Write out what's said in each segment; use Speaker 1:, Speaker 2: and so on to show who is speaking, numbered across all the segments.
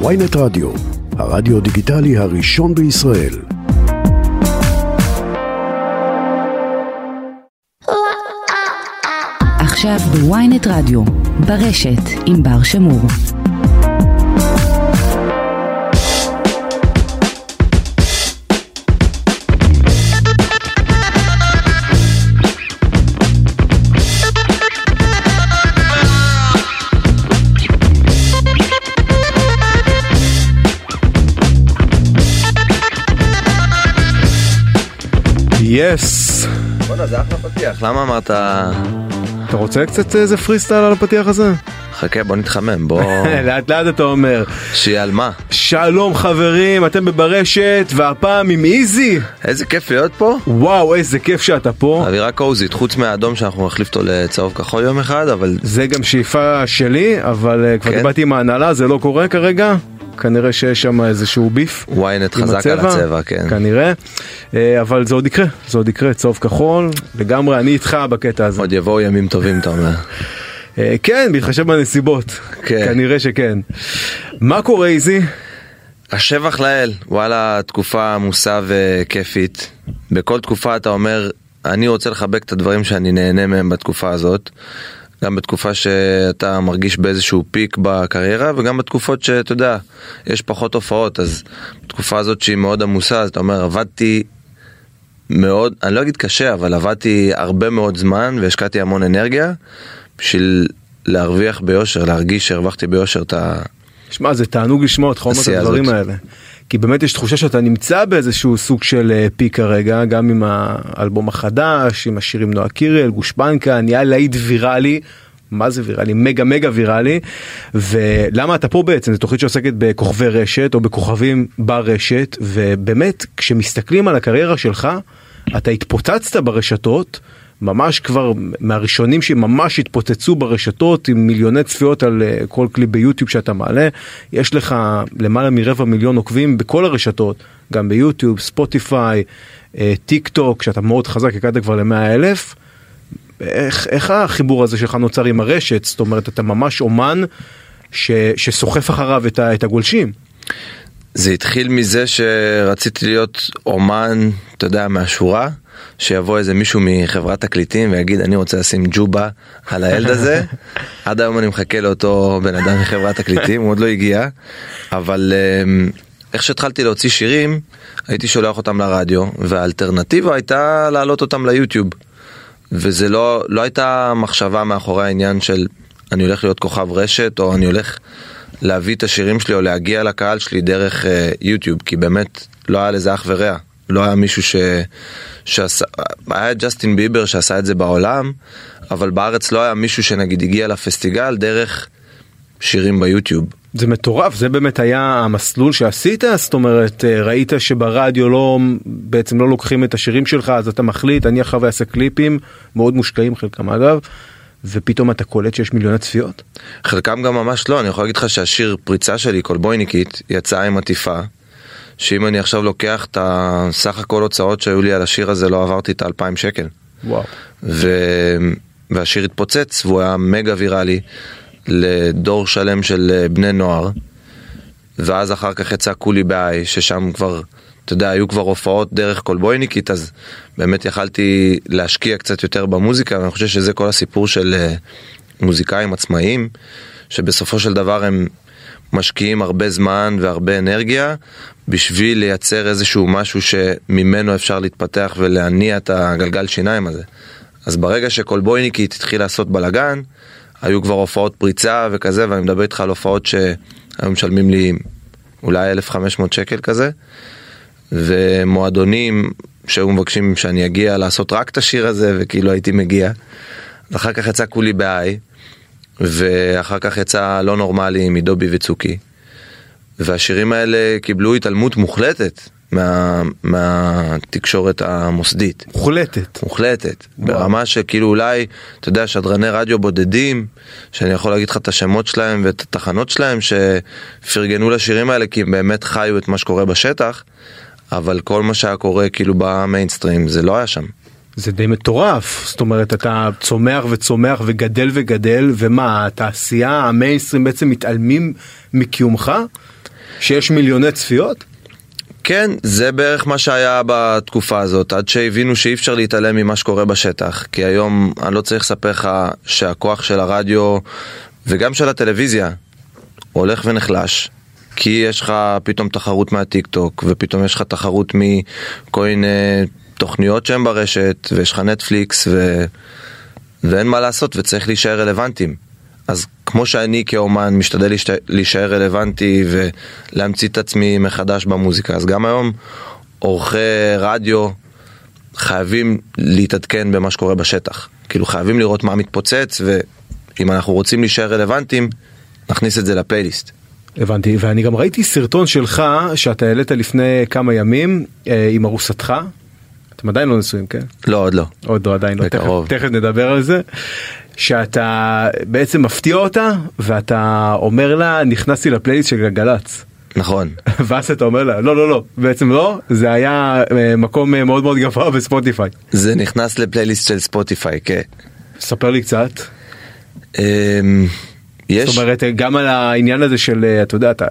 Speaker 1: ויינט רדיו, הרדיו דיגיטלי הראשון בישראל.
Speaker 2: עכשיו בוויינט רדיו, ברשת עם בר שמור.
Speaker 3: יס.
Speaker 4: בואנה זה אחלה פתיח, למה אמרת...
Speaker 3: אתה רוצה קצת איזה פרי סטייל על הפתיח הזה?
Speaker 4: חכה בוא נתחמם בוא...
Speaker 3: לאט לאט אתה אומר.
Speaker 4: שיהיה על מה?
Speaker 3: שלום חברים, אתם בברשת, והפעם עם איזי.
Speaker 4: איזה כיף להיות פה.
Speaker 3: וואו, איזה כיף שאתה פה.
Speaker 4: אווירה קוזית, חוץ מהאדום שאנחנו נחליף אותו לצהוב כחול יום אחד, אבל...
Speaker 3: זה גם שאיפה שלי, אבל אה, כבר
Speaker 4: כן?
Speaker 3: דיברתי עם ההנהלה, זה לא קורה כרגע. כנראה שיש שם איזשהו ביף.
Speaker 4: ynet חזק על הצבע, כן.
Speaker 3: כנראה, אה, אבל זה עוד יקרה, זה עוד יקרה, צהוב כחול, לגמרי, אני איתך בקטע הזה.
Speaker 4: עוד יבואו ימים טובים אתה אומר.
Speaker 3: אה, כן, בהתחשב בנסיבות,
Speaker 4: כן.
Speaker 3: כנראה שכן. מה קורה איזי?
Speaker 4: השבח לאל, וואלה, תקופה עמוסה וכיפית. בכל תקופה אתה אומר, אני רוצה לחבק את הדברים שאני נהנה מהם בתקופה הזאת. גם בתקופה שאתה מרגיש באיזשהו פיק בקריירה וגם בתקופות שאתה יודע, יש פחות הופעות אז בתקופה הזאת שהיא מאוד עמוסה אז אתה אומר עבדתי מאוד, אני לא אגיד קשה אבל עבדתי הרבה מאוד זמן והשקעתי המון אנרגיה בשביל להרוויח ביושר, להרגיש שהרווחתי ביושר את ה...
Speaker 3: שמע, זה תענוג לשמוע אותך אומר את הדברים
Speaker 4: הזאת.
Speaker 3: האלה. כי באמת יש תחושה שאתה נמצא באיזשהו סוג של אה, פיק כרגע, גם עם האלבום החדש, עם השיר עם נועה קירל, גושפנקה, נהיה להיט ויראלי. מה זה ויראלי? מגה מגה ויראלי. ולמה אתה פה בעצם? זו תוכנית שעוסקת בכוכבי רשת או בכוכבים ברשת, ובאמת כשמסתכלים על הקריירה שלך, אתה התפוצצת ברשתות. ממש כבר מהראשונים שממש התפוצצו ברשתות עם מיליוני צפיות על אה, כל כלי ביוטיוב שאתה מעלה. יש לך למעלה מרבע מיליון עוקבים בכל הרשתות, גם ביוטיוב, ספוטיפיי, אה, טיק טוק, שאתה מאוד חזק, הגעת כבר למאה אלף. איך, איך החיבור הזה שלך נוצר עם הרשת? זאת אומרת, אתה ממש אומן ש, שסוחף אחריו את, ה, את הגולשים.
Speaker 4: זה התחיל מזה שרציתי להיות אומן, אתה יודע, מהשורה, שיבוא איזה מישהו מחברת תקליטים ויגיד אני רוצה לשים ג'ובה על הילד הזה. עד היום אני מחכה לאותו בן אדם מחברת תקליטים, הוא עוד לא הגיע, אבל אמ, איך שהתחלתי להוציא שירים, הייתי שולח אותם לרדיו, והאלטרנטיבה הייתה להעלות אותם ליוטיוב. וזה לא, לא הייתה מחשבה מאחורי העניין של אני הולך להיות כוכב רשת או אני הולך להביא את השירים שלי או להגיע לקהל שלי דרך אה, יוטיוב כי באמת לא היה לזה אח ורע. לא היה מישהו ש... שעשה, היה ג'סטין ביבר שעשה את זה בעולם, אבל בארץ לא היה מישהו שנגיד הגיע לפסטיגל דרך שירים ביוטיוב.
Speaker 3: זה מטורף, זה באמת היה המסלול שעשית? זאת אומרת, אה, ראית שברדיו לא, בעצם לא לוקחים את השירים שלך, אז אתה מחליט, אני עכשיו אעשה קליפים, מאוד מושקעים חלקם אגב, ופתאום אתה קולט שיש מיליוני צפיות?
Speaker 4: חלקם גם ממש לא, אני יכול להגיד לך שהשיר פריצה שלי, קולבויניקית, יצא עם עטיפה, שאם אני עכשיו לוקח את הסך הכל הוצאות שהיו לי על השיר הזה, לא עברתי את האלפיים שקל.
Speaker 3: וואו.
Speaker 4: ו... והשיר התפוצץ והוא היה מגה ויראלי לדור שלם של אה, בני נוער. ואז אחר כך יצא קולי באי, ששם כבר, אתה יודע, היו כבר הופעות דרך קולבויניקית, אז באמת יכלתי להשקיע קצת יותר במוזיקה, ואני חושב שזה כל הסיפור של אה, מוזיקאים עצמאיים, שבסופו של דבר הם משקיעים הרבה זמן והרבה אנרגיה בשביל לייצר איזשהו משהו שממנו אפשר להתפתח ולהניע את הגלגל שיניים הזה. אז ברגע שקולבויניקית התחיל לעשות בלאגן, היו כבר הופעות פריצה וכזה, ואני מדבר איתך על הופעות שהיו משלמים לי אולי 1,500 שקל כזה, ומועדונים שהיו מבקשים שאני אגיע לעשות רק את השיר הזה, וכאילו הייתי מגיע. ואחר כך יצא כולי באי, ואחר כך יצא לא נורמלי מדובי וצוקי. והשירים האלה קיבלו התעלמות מוחלטת מה, מהתקשורת המוסדית.
Speaker 3: מוחלטת.
Speaker 4: מוחלטת, ברמה שכאילו אולי, אתה יודע, שדרני רדיו בודדים, שאני יכול להגיד לך את השמות שלהם ואת התחנות שלהם, שפרגנו לשירים האלה כי הם באמת חיו את מה שקורה בשטח, אבל כל מה שהיה קורה כאילו במיינסטרים זה לא היה שם.
Speaker 3: זה די מטורף, זאת אומרת אתה צומח וצומח וגדל וגדל, ומה, התעשייה, המיינסטרים בעצם מתעלמים מקיומך? שיש מיליוני צפיות?
Speaker 4: כן, זה בערך מה שהיה בתקופה הזאת, עד שהבינו שאי אפשר להתעלם ממה שקורה בשטח. כי היום אני לא צריך לספר לך שהכוח של הרדיו וגם של הטלוויזיה הולך ונחלש. כי יש לך פתאום תחרות מהטיק טוק, ופתאום יש לך תחרות מכל מיני תוכניות שהן ברשת, ויש לך נטפליקס, ו... ואין מה לעשות, וצריך להישאר רלוונטיים. אז כמו שאני כאומן משתדל להישאר, להישאר רלוונטי ולהמציא את עצמי מחדש במוזיקה, אז גם היום עורכי רדיו חייבים להתעדכן במה שקורה בשטח. כאילו חייבים לראות מה מתפוצץ, ואם אנחנו רוצים להישאר רלוונטיים, נכניס את זה לפלייליסט.
Speaker 3: הבנתי, ואני גם ראיתי סרטון שלך שאתה העלית לפני כמה ימים אה, עם ארוסתך. אתם עדיין לא נשואים, כן?
Speaker 4: לא, עוד לא.
Speaker 3: עוד לא, עדיין לא, תכף,
Speaker 4: בקרוב.
Speaker 3: תכף נדבר על זה. שאתה בעצם מפתיע אותה ואתה אומר לה נכנסתי לפלייליסט של גלגלצ.
Speaker 4: נכון.
Speaker 3: ואז אתה אומר לה לא לא לא בעצם לא זה היה אה, מקום אה, מאוד מאוד גבוה בספוטיפיי.
Speaker 4: זה נכנס לפלייליסט של ספוטיפיי, כן.
Speaker 3: ספר לי קצת.
Speaker 4: יש,
Speaker 3: זאת אומרת גם על העניין הזה של אה, אתה יודע אתה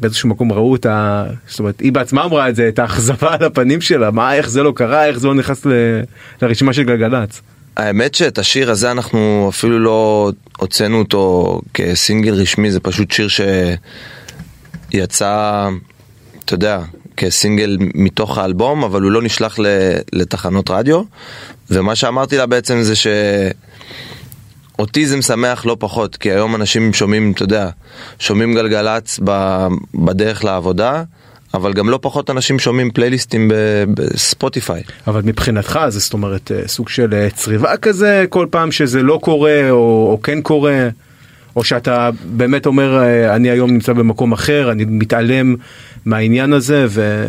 Speaker 3: באיזשהו מקום ראו את ה... זאת אומרת היא בעצמה אמרה את זה את האכזבה על הפנים שלה מה איך זה לא קרה איך זה לא נכנס ל... לרשימה של גלגלצ.
Speaker 4: האמת שאת השיר הזה אנחנו אפילו לא הוצאנו אותו כסינגל רשמי, זה פשוט שיר שיצא, אתה יודע, כסינגל מתוך האלבום, אבל הוא לא נשלח ל- לתחנות רדיו. ומה שאמרתי לה בעצם זה ש... אותי זה משמח לא פחות, כי היום אנשים שומעים, אתה יודע, שומעים גלגלצ ב- בדרך לעבודה, אבל גם לא פחות אנשים שומעים פלייליסטים בספוטיפיי.
Speaker 3: אבל מבחינתך זה זאת אומרת אה, סוג של אה, צריבה כזה כל פעם שזה לא קורה או, או כן קורה או שאתה באמת אומר אה, אני היום נמצא במקום אחר אני מתעלם מהעניין הזה ו...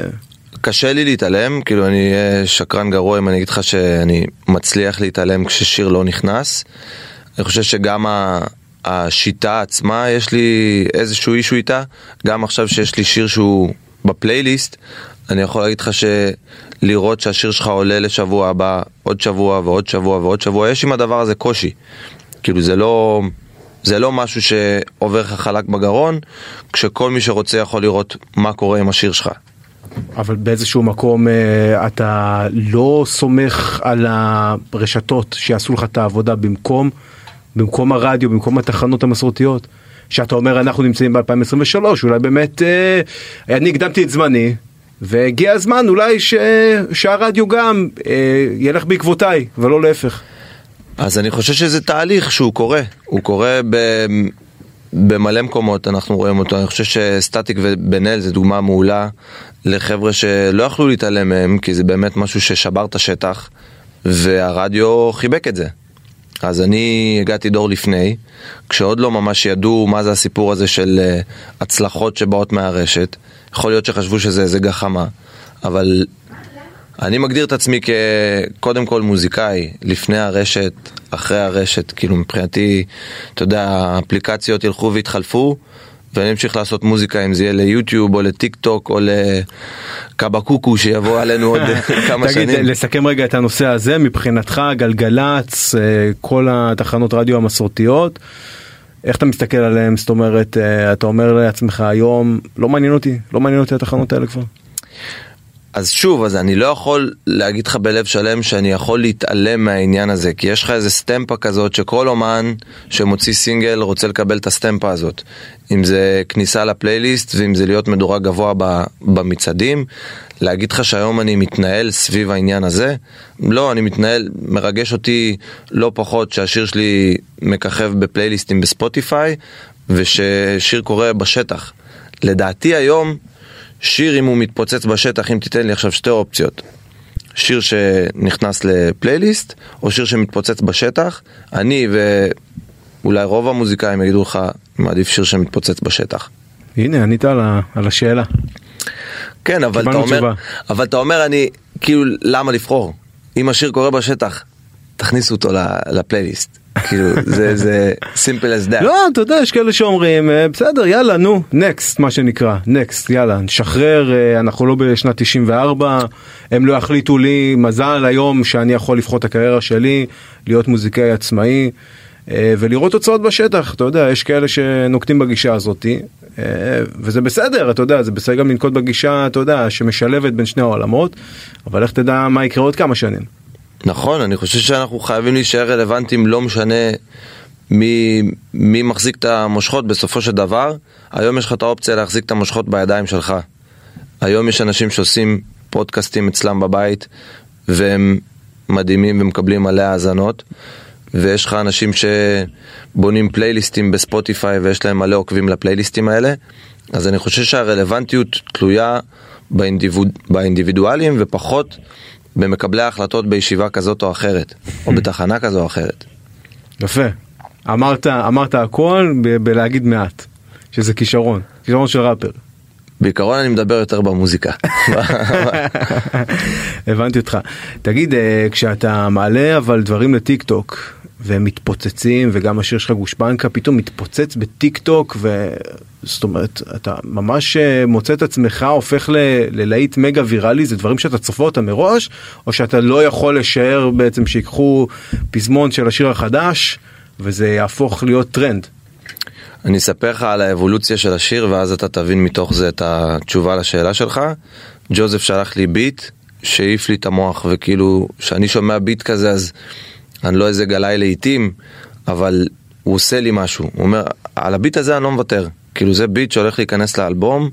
Speaker 4: קשה לי להתעלם, כאילו אני אהיה שקרן גרוע אם אני אגיד לך שאני מצליח להתעלם כששיר לא נכנס. אני חושב שגם השיטה עצמה, יש לי איזשהו אישו איתה. גם עכשיו שיש לי שיר שהוא בפלייליסט, אני יכול להגיד לך שלראות שהשיר שלך עולה לשבוע הבא, עוד שבוע ועוד שבוע ועוד שבוע, יש עם הדבר הזה קושי. כאילו זה לא... זה לא משהו שעובר לך חלק בגרון, כשכל מי שרוצה יכול לראות מה קורה עם השיר שלך.
Speaker 3: אבל באיזשהו מקום אה, אתה לא סומך על הרשתות שיעשו לך את העבודה במקום במקום הרדיו במקום התחנות המסורתיות שאתה אומר אנחנו נמצאים ב-2023 אולי באמת אה, אני הקדמתי את זמני והגיע הזמן אולי ש... שהרדיו גם אה, ילך בעקבותיי ולא להפך.
Speaker 4: אז אני חושב שזה תהליך שהוא קורה, הוא קורה ב... במלא מקומות אנחנו רואים אותו, אני חושב שסטטיק ובן אל זה דוגמה מעולה לחבר'ה שלא יכלו להתעלם מהם כי זה באמת משהו ששבר את השטח והרדיו חיבק את זה. אז אני הגעתי דור לפני, כשעוד לא ממש ידעו מה זה הסיפור הזה של אה, הצלחות שבאות מהרשת. יכול להיות שחשבו שזה איזה גחמה, אבל אני מגדיר את עצמי כקודם כל מוזיקאי, לפני הרשת, אחרי הרשת, כאילו מבחינתי, אתה יודע, האפליקציות ילכו ויתחלפו, ואני אמשיך לעשות מוזיקה, אם זה יהיה ליוטיוב או לטיק טוק או לקבקוקו שיבוא עלינו עוד כמה
Speaker 3: תגיד,
Speaker 4: שנים.
Speaker 3: לסכם רגע את הנושא הזה, מבחינתך גלגלצ, אה, כל התחנות רדיו המסורתיות, איך אתה מסתכל עליהם? זאת אומרת, אה, אתה אומר לעצמך היום, לא מעניין אותי, לא מעניין אותי התחנות האלה כבר.
Speaker 4: אז שוב, אז אני לא יכול להגיד לך בלב שלם שאני יכול להתעלם מהעניין הזה, כי יש לך איזה סטמפה כזאת שכל אומן שמוציא סינגל רוצה לקבל את הסטמפה הזאת. אם זה כניסה לפלייליסט ואם זה להיות מדורג גבוה במצעדים. להגיד לך שהיום אני מתנהל סביב העניין הזה? לא, אני מתנהל, מרגש אותי לא פחות שהשיר שלי מככב בפלייליסטים בספוטיפיי וששיר קורה בשטח. לדעתי היום שיר אם הוא מתפוצץ בשטח, אם תיתן לי עכשיו שתי אופציות. שיר שנכנס לפלייליסט, או שיר שמתפוצץ בשטח. אני ואולי רוב המוזיקאים יגידו לך, מעדיף שיר שמתפוצץ בשטח.
Speaker 3: הנה, ענית על ה- על השאלה.
Speaker 4: כן, אבל אתה אומר. אבל אתה אומר, אני, כאילו, למה לבחור? אם השיר קורה בשטח, תכניסו אותו לפלייליסט. כאילו, זה, זה simple as that.
Speaker 3: לא, אתה יודע, יש כאלה שאומרים, אה, בסדר, יאללה, נו, נקסט, מה שנקרא, נקסט, יאללה, נשחרר, אה, אנחנו לא בשנת 94, הם לא יחליטו לי, מזל היום שאני יכול לבחור את הקריירה שלי, להיות מוזיקאי עצמאי, אה, ולראות תוצאות בשטח, אתה יודע, יש כאלה שנוקטים בגישה הזאתי, וזה בסדר, אתה יודע, זה בסדר גם לנקוט בגישה, אתה יודע, שמשלבת בין שני העולמות, אבל איך תדע מה יקרה עוד כמה שנים.
Speaker 4: נכון, אני חושב שאנחנו חייבים להישאר רלוונטיים, לא משנה מי, מי מחזיק את המושכות בסופו של דבר. היום יש לך את האופציה להחזיק את המושכות בידיים שלך. היום יש אנשים שעושים פודקאסטים אצלם בבית, והם מדהימים ומקבלים מלא האזנות. ויש לך אנשים שבונים פלייליסטים בספוטיפיי ויש להם מלא עוקבים לפלייליסטים האלה. אז אני חושב שהרלוונטיות תלויה באינדיביד... באינדיבידואלים ופחות במקבלי ההחלטות בישיבה כזאת או אחרת, או בתחנה כזו או אחרת.
Speaker 3: יפה. אמרת, אמרת הכל ב- בלהגיד מעט, שזה כישרון, כישרון של ראפר.
Speaker 4: בעיקרון אני מדבר יותר במוזיקה.
Speaker 3: הבנתי אותך. תגיד, אה, כשאתה מעלה אבל דברים לטיק טוק והם מתפוצצים וגם השיר שלך גושפנקה פתאום מתפוצץ בטיק טוק וזאת אומרת אתה ממש אה, מוצא את עצמך הופך ללהיט מגה ויראלי זה דברים שאתה צופה אותם מראש או שאתה לא יכול לשער בעצם שיקחו פזמון של השיר החדש וזה יהפוך להיות טרנד.
Speaker 4: אני אספר לך על האבולוציה של השיר ואז אתה תבין מתוך זה את התשובה לשאלה שלך. ג'וזף שלח לי ביט שהעיף לי את המוח וכאילו כשאני שומע ביט כזה אז אני לא איזה גלאי להיטים אבל הוא עושה לי משהו. הוא אומר על הביט הזה אני לא מוותר. כאילו זה ביט שהולך להיכנס לאלבום.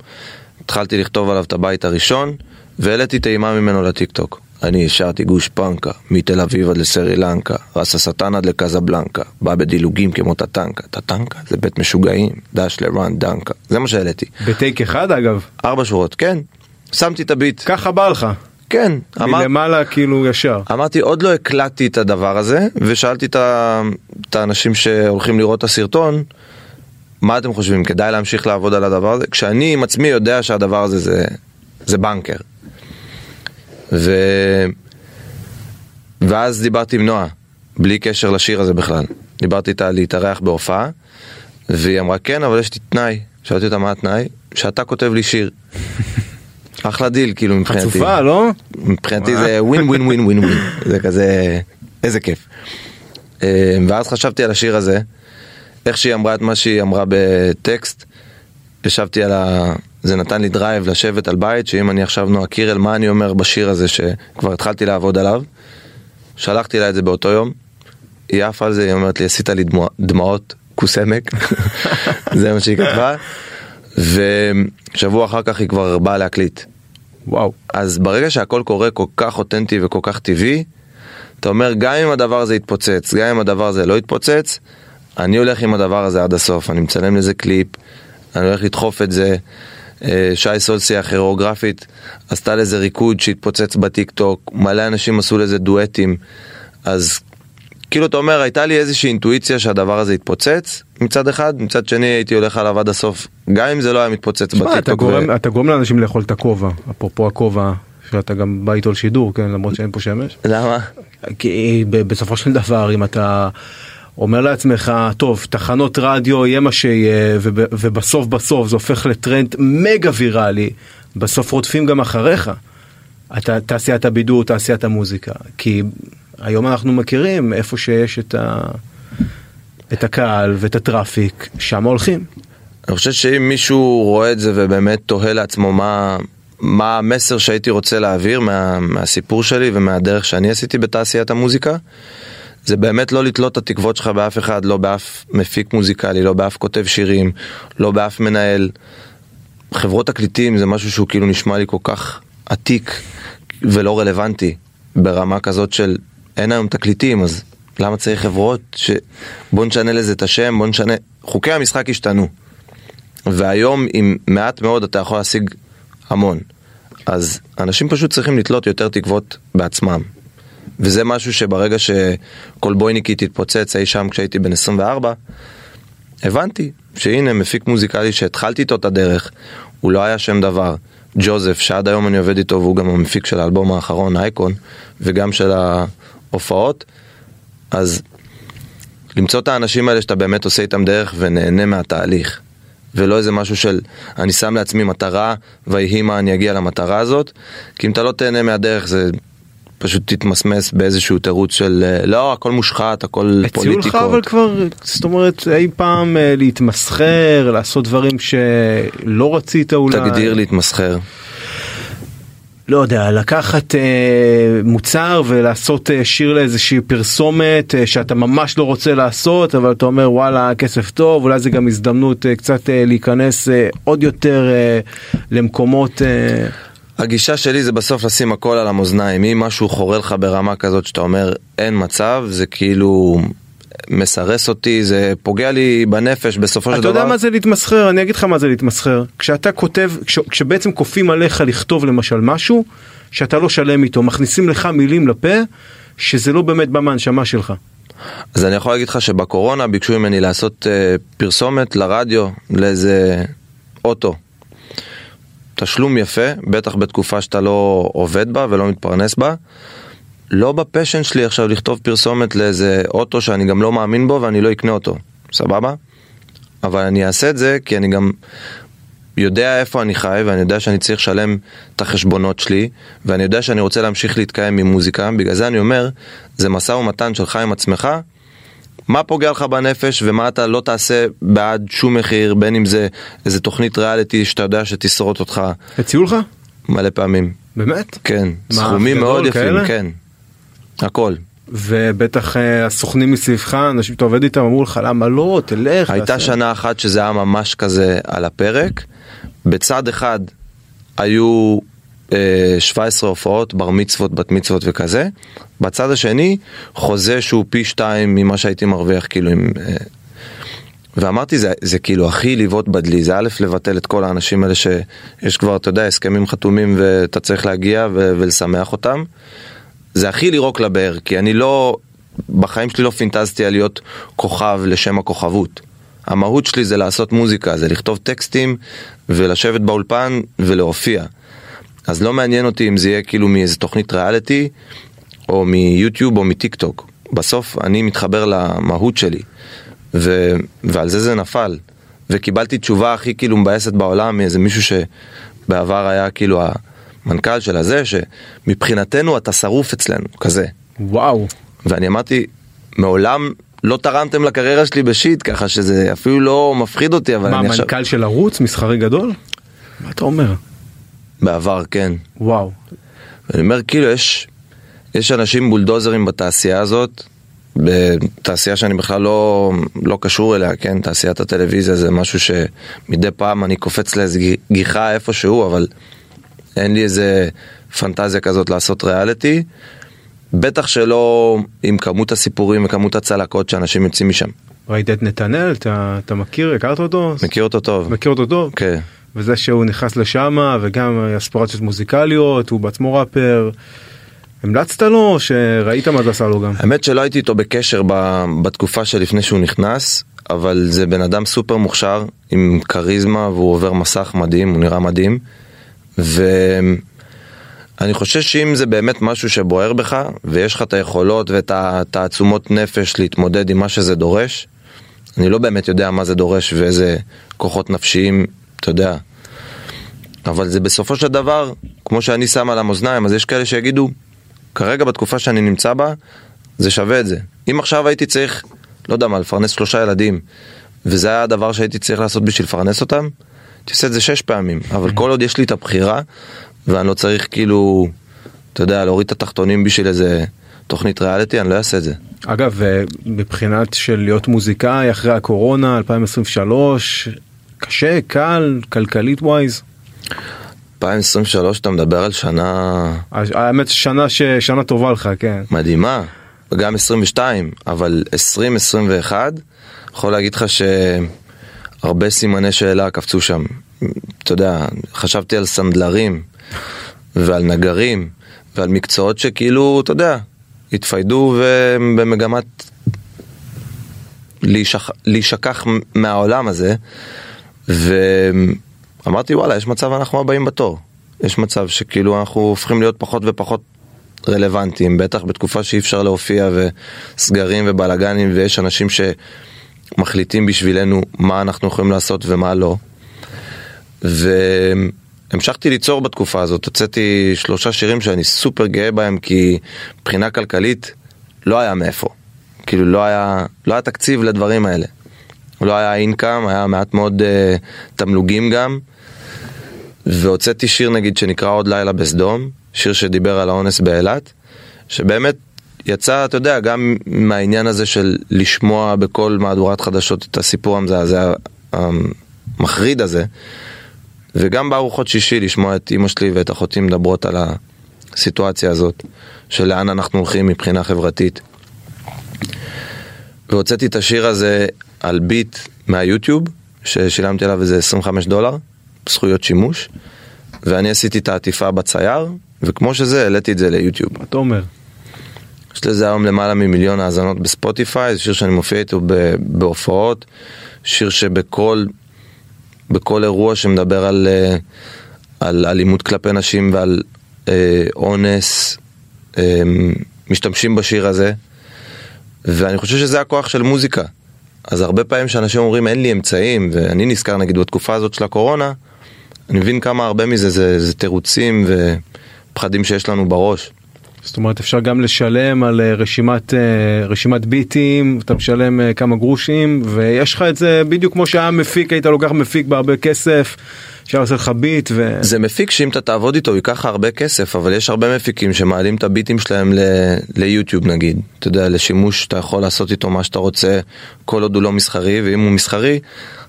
Speaker 4: התחלתי לכתוב עליו את הבית הראשון והעליתי טעימה ממנו לטיק טוק. אני השארתי גושפנקה, מתל אביב עד לסרי לנקה, ראס השטן עד לקזבלנקה, בא בדילוגים כמו טטנקה, טטנקה זה בית משוגעים, דש לרן דנקר, זה מה שהעליתי.
Speaker 3: בטייק אחד אגב,
Speaker 4: ארבע שורות, כן, שמתי את הביט,
Speaker 3: ככה בא לך,
Speaker 4: כן, אמר,
Speaker 3: מלמעלה כאילו ישר.
Speaker 4: אמרתי עוד לא הקלטתי את הדבר הזה, ושאלתי את האנשים שהולכים לראות את הסרטון, מה אתם חושבים, כדאי להמשיך לעבוד על הדבר הזה? כשאני עם עצמי יודע שהדבר הזה זה, זה בנקר. ו... ואז דיברתי עם נועה, בלי קשר לשיר הזה בכלל. דיברתי איתה להתארח בהופעה, והיא אמרה כן, אבל יש לי תנאי. שאלתי אותה מה התנאי? שאתה כותב לי שיר. אחלה דיל, כאילו מבחינתי.
Speaker 3: חצופה, לא?
Speaker 4: מבחינתי זה ווין ווין ווין ווין ווין. זה כזה, איזה כיף. אה, ואז חשבתי על השיר הזה, איך שהיא אמרה את מה שהיא אמרה בטקסט, ישבתי על ה... זה נתן לי דרייב לשבת על בית, שאם אני עכשיו נועה קירל, מה אני אומר בשיר הזה שכבר התחלתי לעבוד עליו. שלחתי לה את זה באותו יום, היא עפה על זה, היא אומרת לי, עשית לי דמוע, דמעות, כוס עמק, זה מה שהיא כתבה, ושבוע אחר כך היא כבר באה להקליט.
Speaker 3: וואו.
Speaker 4: אז ברגע שהכל קורה כל כך אותנטי וכל כך טבעי, אתה אומר, גם אם הדבר הזה יתפוצץ, גם אם הדבר הזה לא יתפוצץ, אני הולך עם הדבר הזה עד הסוף, אני מצלם לזה קליפ, אני הולך לדחוף את זה. אה, שי סולסי הכירוגרפית עשתה לזה ריקוד שהתפוצץ בטיק טוק, מלא אנשים עשו לזה דואטים, אז כאילו אתה אומר הייתה לי איזושהי אינטואיציה שהדבר הזה יתפוצץ מצד אחד, מצד שני הייתי הולך עליו עד הסוף, גם אם זה לא היה מתפוצץ
Speaker 3: תשמע,
Speaker 4: בטיק
Speaker 3: אתה. גורם, אתה גורם לאנשים לאכול את הכובע, אפרופו הכובע, שאתה גם בא איתו לשידור, כן, למרות שאין פה שמש.
Speaker 4: למה?
Speaker 3: כי בסופו של דבר, אם אתה אומר לעצמך, טוב, תחנות רדיו יהיה מה שיהיה, וב- ובסוף בסוף זה הופך לטרנד מגה ויראלי, בסוף רודפים גם אחריך. אתה תעשיית הבידור, תעשיית המוזיקה. כי היום אנחנו מכירים איפה שיש את, ה... את הקהל ואת הטראפיק, שם הולכים.
Speaker 4: אני חושב שאם מישהו רואה את זה ובאמת תוהה לעצמו מה, מה המסר שהייתי רוצה להעביר מה, מהסיפור שלי ומהדרך שאני עשיתי בתעשיית המוזיקה, זה באמת לא לתלות את התקוות שלך באף אחד, לא באף מפיק מוזיקלי, לא באף כותב שירים, לא באף מנהל. חברות תקליטים זה משהו שהוא כאילו נשמע לי כל כך עתיק ולא רלוונטי ברמה כזאת של אין היום תקליטים אז למה צריך חברות שבוא נשנה לזה את השם בוא נשנה חוקי המשחק השתנו. והיום עם מעט מאוד אתה יכול להשיג המון. אז אנשים פשוט צריכים לתלות יותר תקוות בעצמם וזה משהו שברגע שכל בויניקי תתפוצץ אי שם כשהייתי בן 24 הבנתי שהנה מפיק מוזיקלי שהתחלתי איתו את הדרך, הוא לא היה שם דבר. ג'וזף, שעד היום אני עובד איתו והוא גם המפיק של האלבום האחרון, אייקון, וגם של ההופעות, אז למצוא את האנשים האלה שאתה באמת עושה איתם דרך ונהנה מהתהליך. ולא איזה משהו של אני שם לעצמי מטרה ויהי מה אני אגיע למטרה הזאת כי אם אתה לא תהנה מהדרך זה פשוט תתמסמס באיזשהו תירוץ של אה, לא הכל מושחת הכל
Speaker 3: הציעו לך אבל
Speaker 4: פוליטיקות.
Speaker 3: כבר, זאת אומרת, אי פעם אה, להתמסחר, לעשות דברים שלא רצית אולי.
Speaker 4: תגדיר להתמסחר.
Speaker 3: לא יודע, לקחת אה, מוצר ולעשות אה, שיר לאיזושהי פרסומת אה, שאתה ממש לא רוצה לעשות, אבל אתה אומר וואלה, כסף טוב, אולי זה גם הזדמנות אה, קצת אה, להיכנס אה, עוד יותר אה, למקומות... אה,
Speaker 4: הגישה שלי זה בסוף לשים הכל על המאזניים. אם משהו חורה לך ברמה כזאת שאתה אומר אין מצב, זה כאילו מסרס אותי, זה פוגע לי בנפש בסופו של
Speaker 3: אתה
Speaker 4: דבר.
Speaker 3: יודע מה זה להתמסחר? אני אגיד לך מה זה להתמסחר. כשאתה כותב, כש, כשבעצם כופים עליך לכתוב למשל משהו שאתה לא שלם איתו, מכניסים לך מילים לפה שזה לא באמת בא מהנשמה שלך.
Speaker 4: אז אני יכול להגיד לך שבקורונה ביקשו ממני לעשות אה, פרסומת לרדיו לאיזה אוטו. תשלום יפה, בטח בתקופה שאתה לא עובד בה ולא מתפרנס בה. לא בפשן שלי עכשיו לכתוב פרסומת לאיזה אוטו שאני גם לא מאמין בו ואני לא אקנה אותו, סבבה? אבל אני אעשה את זה כי אני גם יודע איפה אני חי ואני יודע שאני צריך לשלם את החשבונות שלי ואני יודע שאני רוצה להמשיך להתקיים ממוזיקה, בגלל זה אני אומר, זה משא ומתן שלך עם עצמך, מה פוגע לך בנפש ומה אתה לא תעשה בעד שום מחיר, בין אם זה איזה תוכנית ריאליטי שאתה יודע שתשרוד אותך
Speaker 3: הציעו לך?
Speaker 4: מלא פעמים.
Speaker 3: באמת?
Speaker 4: כן,
Speaker 3: מה,
Speaker 4: סכומים
Speaker 3: גדול
Speaker 4: מאוד יפים,
Speaker 3: כאלה?
Speaker 4: כן. הכל.
Speaker 3: ובטח אה, הסוכנים מסביבך, אנשים שאתה עובד איתם, אמרו לך למה לא, תלך.
Speaker 4: הייתה
Speaker 3: תעשה."
Speaker 4: שנה אחת שזה היה ממש כזה על הפרק. בצד אחד היו 17 הופעות, בר מצוות, בת מצוות וכזה. בצד השני, חוזה שהוא פי שתיים ממה שהייתי מרוויח, כאילו עם... אה, ואמרתי זה, זה כאילו הכי לבעוט בדלי, זה א' לבטל את כל האנשים האלה שיש כבר, אתה יודע, הסכמים חתומים ואתה צריך להגיע ו- ולשמח אותם. זה הכי לירוק לבאר, כי אני לא, בחיים שלי לא פינטזתי על להיות כוכב לשם הכוכבות. המהות שלי זה לעשות מוזיקה, זה לכתוב טקסטים ולשבת באולפן ולהופיע. אז לא מעניין אותי אם זה יהיה כאילו מאיזה תוכנית ריאליטי, או מיוטיוב או מטיק טוק. בסוף אני מתחבר למהות שלי, ו... ועל זה זה נפל. וקיבלתי תשובה הכי כאילו מבאסת בעולם מאיזה מישהו שבעבר היה כאילו המנכ"ל של הזה, שמבחינתנו אתה שרוף אצלנו, כזה.
Speaker 3: וואו.
Speaker 4: ואני אמרתי, מעולם לא תרמתם לקריירה שלי בשיט, ככה שזה אפילו לא מפחיד אותי, אבל
Speaker 3: מה,
Speaker 4: אני עכשיו...
Speaker 3: מנכ"ל של ערוץ מסחרי גדול? מה אתה אומר?
Speaker 4: בעבר, כן.
Speaker 3: וואו.
Speaker 4: ואני אומר, כאילו, יש, יש אנשים בולדוזרים בתעשייה הזאת, בתעשייה שאני בכלל לא, לא קשור אליה, כן? תעשיית הטלוויזיה זה משהו שמדי פעם אני קופץ לאיזה גיחה איפשהו, אבל אין לי איזה פנטזיה כזאת לעשות ריאליטי. בטח שלא עם כמות הסיפורים וכמות הצלקות שאנשים יוצאים משם.
Speaker 3: ראית את נתנאל? אתה, אתה מכיר? הכרת אותו?
Speaker 4: מכיר אותו טוב.
Speaker 3: מכיר אותו טוב?
Speaker 4: כן.
Speaker 3: וזה שהוא נכנס לשמה וגם אספירציות מוזיקליות, הוא בעצמו ראפר. המלצת לו או שראית מה זה עשה לו גם?
Speaker 4: האמת שלא הייתי איתו בקשר ב- בתקופה שלפני שהוא נכנס, אבל זה בן אדם סופר מוכשר, עם כריזמה, והוא עובר מסך מדהים, הוא נראה מדהים. ואני חושב שאם זה באמת משהו שבוער בך, ויש לך את היכולות ואת התעצומות נפש להתמודד עם מה שזה דורש, אני לא באמת יודע מה זה דורש ואיזה כוחות נפשיים, אתה יודע. אבל זה בסופו של דבר, כמו שאני שם על המאזניים, אז יש כאלה שיגידו, כרגע בתקופה שאני נמצא בה, זה שווה את זה. אם עכשיו הייתי צריך, לא יודע מה, לפרנס שלושה ילדים, וזה היה הדבר שהייתי צריך לעשות בשביל לפרנס אותם, הייתי עושה את זה שש פעמים. אבל כל עוד יש לי את הבחירה, ואני לא צריך כאילו, אתה יודע, להוריד את התחתונים בשביל איזה תוכנית ריאליטי, אני לא אעשה את זה.
Speaker 3: אגב, אה, מבחינת של להיות מוזיקאי אחרי הקורונה 2023, קשה, קל, כלכלית ווייז.
Speaker 4: 2023 אתה מדבר על שנה
Speaker 3: האמת שנה ששנה טובה לך, כן.
Speaker 4: מדהימה, וגם 22, אבל 2021, יכול להגיד לך שהרבה סימני שאלה קפצו שם. אתה יודע, חשבתי על סנדלרים, ועל נגרים, ועל מקצועות שכאילו, אתה יודע, התפיידו ובמגמת להישכ... להישכח מהעולם הזה, ואמרתי וואלה, יש מצב אנחנו הבאים בתור. יש מצב שכאילו אנחנו הופכים להיות פחות ופחות רלוונטיים, בטח בתקופה שאי אפשר להופיע וסגרים ובלאגנים ויש אנשים שמחליטים בשבילנו מה אנחנו יכולים לעשות ומה לא. המשכתי ליצור בתקופה הזאת, הוצאתי שלושה שירים שאני סופר גאה בהם כי מבחינה כלכלית לא היה מאיפה. כאילו לא היה, לא היה תקציב לדברים האלה. לא היה אינקאם, היה מעט מאוד uh, תמלוגים גם. והוצאתי שיר נגיד שנקרא עוד לילה בסדום, שיר שדיבר על האונס באילת, שבאמת יצא, אתה יודע, גם מהעניין הזה של לשמוע בכל מהדורת חדשות את הסיפור המזעזע המחריד הזה, וגם בארוחות שישי לשמוע את אימא שלי ואת אחותי מדברות על הסיטואציה הזאת, של לאן אנחנו הולכים מבחינה חברתית. והוצאתי את השיר הזה על ביט מהיוטיוב, ששילמתי עליו איזה 25 דולר, זכויות שימוש, ואני עשיתי את העטיפה בצייר, וכמו שזה, העליתי את זה ליוטיוב.
Speaker 3: מה אתה אומר?
Speaker 4: יש לזה היום למעלה ממיליון האזנות בספוטיפיי, זה שיר שאני מופיע איתו בהופעות, שיר שבכל בכל אירוע שמדבר על, אה, על אלימות כלפי נשים ועל אה, אונס, אה, משתמשים בשיר הזה, ואני חושב שזה הכוח של מוזיקה. אז הרבה פעמים שאנשים אומרים אין לי אמצעים, ואני נזכר נגיד בתקופה הזאת של הקורונה, אני מבין כמה הרבה מזה זה, זה תירוצים ופחדים שיש לנו בראש.
Speaker 3: זאת אומרת אפשר גם לשלם על אה, רשימת אה, רשימת ביטים אתה משלם אה, כמה גרושים ויש לך את זה בדיוק כמו שהיה מפיק היית לוקח מפיק בהרבה כסף. אפשר לעשות לך ביט ו...
Speaker 4: זה מפיק שאם אתה תעבוד איתו ייקח הרבה כסף אבל יש הרבה מפיקים שמעלים את הביטים שלהם ל... ליוטיוב נגיד אתה יודע לשימוש אתה יכול לעשות איתו מה שאתה רוצה כל עוד הוא לא מסחרי ואם הוא מסחרי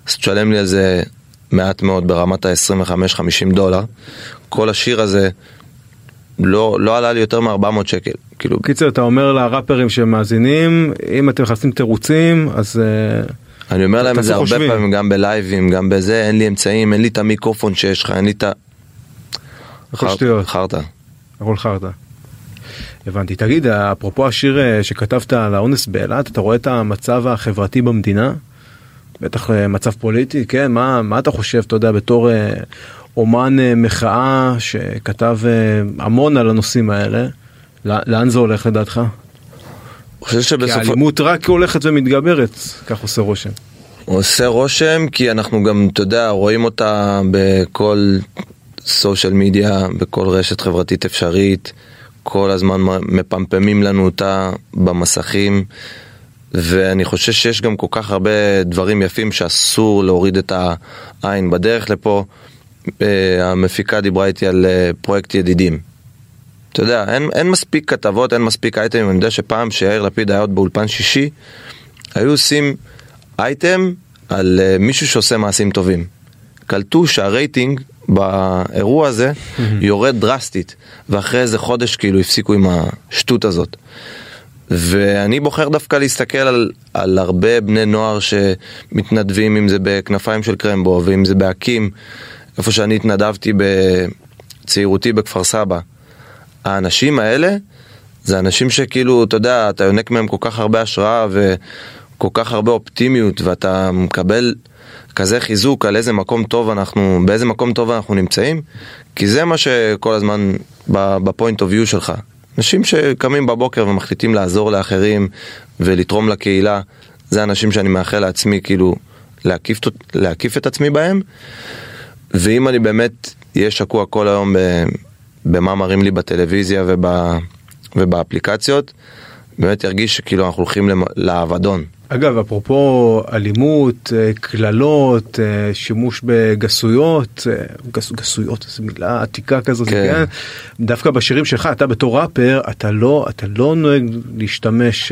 Speaker 4: אז תשלם לי על זה מעט מאוד ברמת ה-25-50 דולר כל השיר הזה לא, לא עלה לי יותר מ-400 שקל. כאילו...
Speaker 3: קיצר, אתה אומר לראפרים שמאזינים, אם אתם מחפשים תירוצים, אז... uh,
Speaker 4: אני אומר להם את זה הרבה פעמים, גם בלייבים, גם בזה, אין לי אמצעים, אין לי את המיקרופון שיש לך, אין לי את ה...
Speaker 3: הכל שטויות.
Speaker 4: חרטא.
Speaker 3: הכל חרטא. הבנתי. תגיד, אפרופו השיר אה, שכתבת על האונס באילת, אתה רואה את המצב החברתי במדינה? בטח אה, מצב פוליטי, כן? מה, מה אתה חושב, אתה יודע, בתור אומן אה, מחאה שכתב המון על הנושאים האלה, לאן זה הולך לדעתך?
Speaker 4: חושב שבסופו...
Speaker 3: כי האלימות רק הולכת ומתגברת, כך עושה רושם.
Speaker 4: עושה רושם כי אנחנו גם, אתה יודע, רואים אותה בכל סושיאל מדיה, בכל רשת חברתית אפשרית, כל הזמן מפמפמים לנו אותה במסכים, ואני חושב שיש גם כל כך הרבה דברים יפים שאסור להוריד את העין בדרך לפה. אה, המפיקה דיברה איתי על אה, פרויקט ידידים. אתה יודע, אין, אין מספיק כתבות, אין מספיק אייטמים, אני יודע שפעם שיאיר לפיד היה עוד באולפן שישי, היו עושים אייטם על uh, מישהו שעושה מעשים טובים. קלטו שהרייטינג באירוע הזה יורד דרסטית, ואחרי איזה חודש כאילו הפסיקו עם השטות הזאת. ואני בוחר דווקא להסתכל על, על הרבה בני נוער שמתנדבים, אם זה בכנפיים של קרמבו ואם זה בהקים, איפה שאני התנדבתי בצעירותי בכפר סבא. האנשים האלה זה אנשים שכאילו, אתה יודע, אתה יונק מהם כל כך הרבה השראה וכל כך הרבה אופטימיות ואתה מקבל כזה חיזוק על איזה מקום טוב אנחנו, באיזה מקום טוב אנחנו נמצאים, כי זה מה שכל הזמן בפוינט אוף יו שלך. אנשים שקמים בבוקר ומחליטים לעזור לאחרים ולתרום לקהילה, זה אנשים שאני מאחל לעצמי כאילו להקיף, להקיף את עצמי בהם. ואם אני באמת אהיה שקוע כל היום במה מראים לי בטלוויזיה וב, ובאפליקציות, באמת ירגיש שכאילו אנחנו הולכים לאבדון.
Speaker 3: אגב, אפרופו אלימות, אה, קללות, אה, שימוש בגסויות, אה, גס, גסויות, זו מילה עתיקה כזאת, כן. כן? דווקא בשירים שלך, אתה בתור ראפר, אתה לא, אתה לא נוהג להשתמש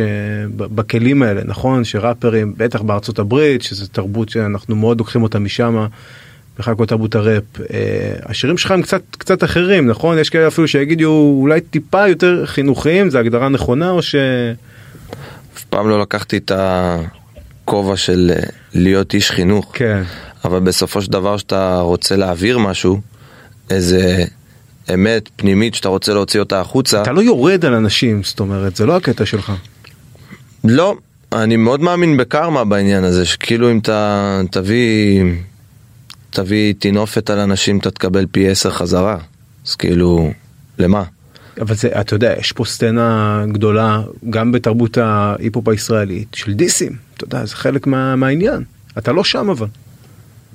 Speaker 3: בכלים האלה, נכון? שראפרים, בטח בארצות הברית, שזו תרבות שאנחנו מאוד לוקחים אותה משם. בכלל כל תרבות הראפ. השירים שלך הם קצת קצת אחרים נכון יש כאלה אפילו שיגידו אולי טיפה יותר חינוכיים זה הגדרה נכונה או ש...
Speaker 4: אף פעם לא לקחתי את הכובע של אה, להיות איש חינוך.
Speaker 3: כן.
Speaker 4: אבל בסופו של דבר שאתה רוצה להעביר משהו, איזה אמת פנימית שאתה רוצה להוציא אותה החוצה.
Speaker 3: אתה לא יורד על אנשים, זאת אומרת, זה לא הקטע שלך.
Speaker 4: לא, אני מאוד מאמין בקרמה בעניין הזה, שכאילו אם אתה תביא תביא טינופת על אנשים אתה תקבל פי עשר חזרה. אז כאילו, למה?
Speaker 3: אבל זה, אתה יודע, יש פה סצנה גדולה, גם בתרבות ההיפ-הופ הישראלית, של דיסים, אתה יודע, זה חלק מה, מהעניין. אתה לא שם אבל.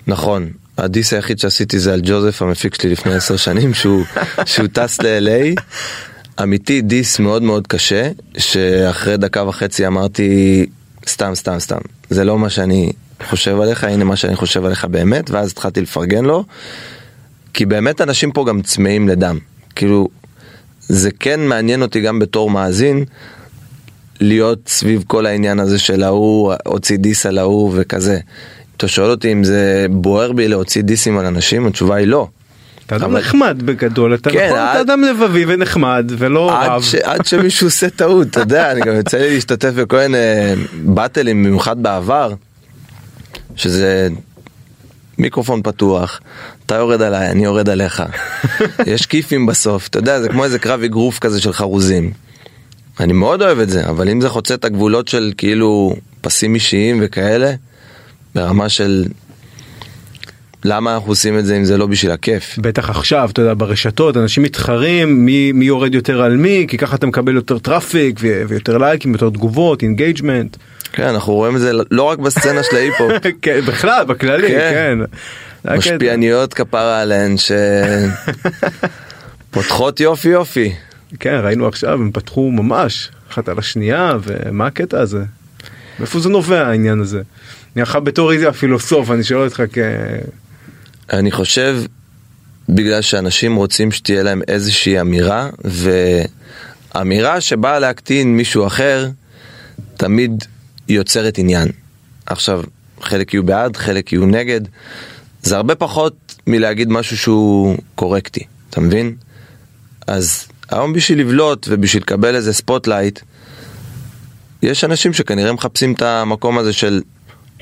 Speaker 4: נכון, הדיס היחיד שעשיתי זה על ג'וזף המפיק שלי לפני עשר שנים שהוא, שהוא טס ל-LA. אמיתי דיס מאוד מאוד קשה שאחרי דקה וחצי אמרתי סתם סתם סתם זה לא מה שאני חושב עליך הנה מה שאני חושב עליך באמת ואז התחלתי לפרגן לו. כי באמת אנשים פה גם צמאים לדם כאילו זה כן מעניין אותי גם בתור מאזין להיות סביב כל העניין הזה של ההוא הוציא דיס על ההוא וכזה. אתה שואל אותי אם זה בוער בי להוציא דיסים על אנשים התשובה היא לא.
Speaker 3: אתה אדם
Speaker 4: אבל-
Speaker 3: נחמד בגדול, אתה
Speaker 4: כן,
Speaker 3: נכון, אתה
Speaker 4: עד-
Speaker 3: אדם לבבי ונחמד ולא
Speaker 4: עד,
Speaker 3: רב.
Speaker 4: ש, עד שמישהו עושה טעות, אתה יודע, אני גם יוצא לי להשתתף בכל מיני באטלים, במיוחד בעבר, שזה מיקרופון פתוח, אתה יורד עליי, אני יורד עליך. יש כיפים בסוף, אתה יודע, זה כמו איזה קרב אגרוף כזה של חרוזים. אני מאוד אוהב את זה, אבל אם זה חוצה את הגבולות של כאילו פסים אישיים וכאלה, ברמה של למה אנחנו עושים את זה אם זה לא בשביל הכיף.
Speaker 3: בטח עכשיו, אתה יודע, ברשתות אנשים מתחרים מי, מי יורד יותר על מי, כי ככה אתה מקבל יותר traffic ויותר לייקים, יותר תגובות, engagement.
Speaker 4: כן, אנחנו רואים את זה לא רק בסצנה של ההיפ-הופ.
Speaker 3: כן, בכלל, בכללי,
Speaker 4: כן.
Speaker 3: כן.
Speaker 4: משפיעניות כפרה עליהן שפותחות beef beef.
Speaker 3: כן, ראינו עכשיו, הם פתחו ממש, אחת על השנייה, ומה הקטע הזה? מאיפה זה נובע העניין הזה? אני עכשיו בתור איזה הפילוסוף, אני שואל אותך כ...
Speaker 4: אני חושב בגלל שאנשים רוצים שתהיה להם איזושהי אמירה ואמירה שבאה להקטין מישהו אחר תמיד יוצרת עניין. עכשיו חלק יהיו בעד חלק יהיו נגד זה הרבה פחות מלהגיד משהו שהוא קורקטי אתה מבין? אז היום בשביל לבלוט ובשביל לקבל איזה spotlight יש אנשים שכנראה מחפשים את המקום הזה של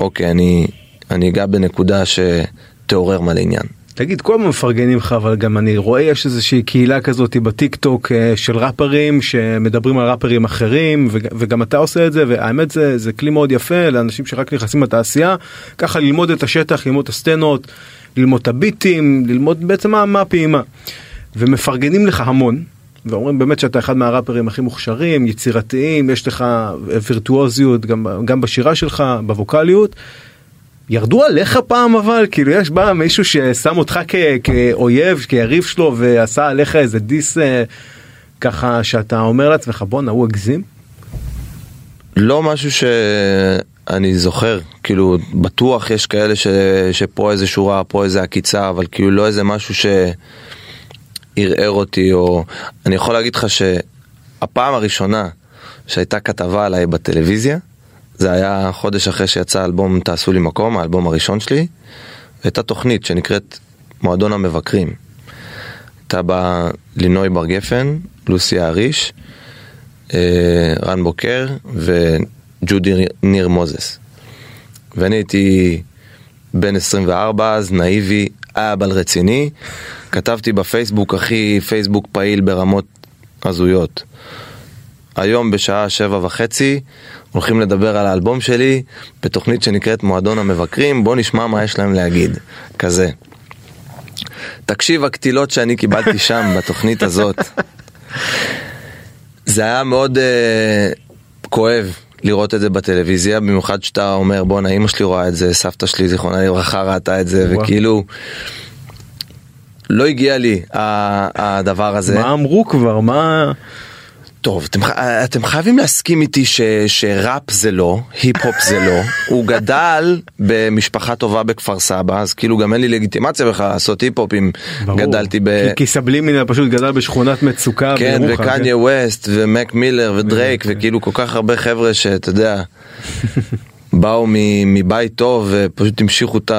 Speaker 4: אוקיי אני אני אגע בנקודה שתעורר מלא עניין.
Speaker 3: תגיד, כל הזמן מפרגנים לך, אבל גם אני רואה יש איזושהי קהילה כזאת בטיק טוק אה, של ראפרים שמדברים על ראפרים אחרים, וג- וגם אתה עושה את זה, והאמת זה, זה כלי מאוד יפה לאנשים שרק נכנסים לתעשייה, ככה ללמוד את השטח, ללמוד את הסצנות, ללמוד את הביטים, ללמוד בעצם מה, מה הפעימה. ומפרגנים לך המון, ואומרים באמת שאתה אחד מהראפרים הכי מוכשרים, יצירתיים, יש לך וירטואוזיות גם, גם בשירה שלך, בווקאליות. ירדו עליך פעם אבל כאילו יש בא מישהו ששם אותך כ- כאויב כיריב שלו ועשה עליך איזה דיס אה, ככה שאתה אומר לעצמך בואנה הוא הגזים.
Speaker 4: לא משהו שאני זוכר, כאילו בטוח יש כאלה ש... שפה איזה שורה, פה איזה עקיצה, אבל כאילו לא איזה משהו שערער אותי, או אני יכול להגיד לך שהפעם הראשונה שהייתה כתבה עליי בטלוויזיה, זה היה חודש אחרי שיצא האלבום תעשו לי מקום, האלבום הראשון שלי, הייתה תוכנית שנקראת מועדון המבקרים. הייתה בה לינוי בר גפן, לוסי האריש, אה, רן בוקר וג'ודי ניר מוזס. ואני הייתי בן 24 אז, נאיבי, אבל רציני. כתבתי בפייסבוק, הכי פייסבוק פעיל ברמות הזויות. היום בשעה שבע וחצי הולכים לדבר על האלבום שלי בתוכנית שנקראת מועדון המבקרים, בוא נשמע מה יש להם להגיד. כזה. תקשיב הקטילות שאני קיבלתי שם בתוכנית הזאת. זה היה מאוד uh, כואב לראות את זה בטלוויזיה, במיוחד שאתה אומר בואנה אמא שלי רואה את זה, סבתא שלי זיכרונה לברכה ראתה את זה. וכאילו לא הגיע לי הדבר הזה.
Speaker 3: מה אמרו כבר מה
Speaker 4: טוב, אתם, ח- אתם חייבים להסכים איתי ש, שראפ זה לא, היפ-הופ זה לא. הוא גדל במשפחה טובה בכפר סבא, אז כאילו גם אין לי לגיטימציה בכלל לעשות היפ-הופ אם
Speaker 3: ברור.
Speaker 4: גדלתי ב...
Speaker 3: כי- כי סבלימינל פשוט גדל בשכונת מצוקה
Speaker 4: כן,
Speaker 3: בירוחם,
Speaker 4: וקניה ווסט ומק מילר ודרייק וכאילו כל כך הרבה חבר'ה שאתה יודע, באו מבית טוב ופשוט המשיכו את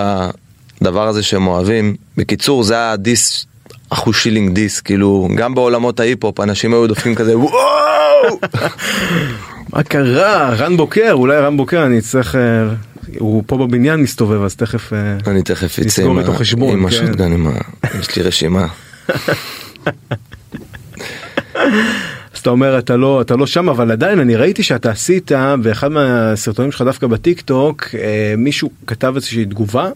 Speaker 4: הדבר הזה שהם אוהבים. בקיצור, זה היה diss, אחושילינג diss, כאילו, גם בעולמות ההיפ-הופ אנשים היו דופקים כזה וואו!
Speaker 3: מה קרה רן בוקר אולי רן בוקר אני אצטרך אה, הוא פה בבניין מסתובב אז תכף אה,
Speaker 4: אני תכף אצא עם,
Speaker 3: איתו
Speaker 4: ה-
Speaker 3: חשבון,
Speaker 4: עם
Speaker 3: כן.
Speaker 4: ה shotgun, עם ה... יש לי רשימה.
Speaker 3: אז אתה אומר אתה לא אתה לא שם אבל עדיין אני ראיתי שאתה עשית באחד מהסרטונים שלך דווקא בטיק טוק אה, מישהו כתב איזושהי תגובה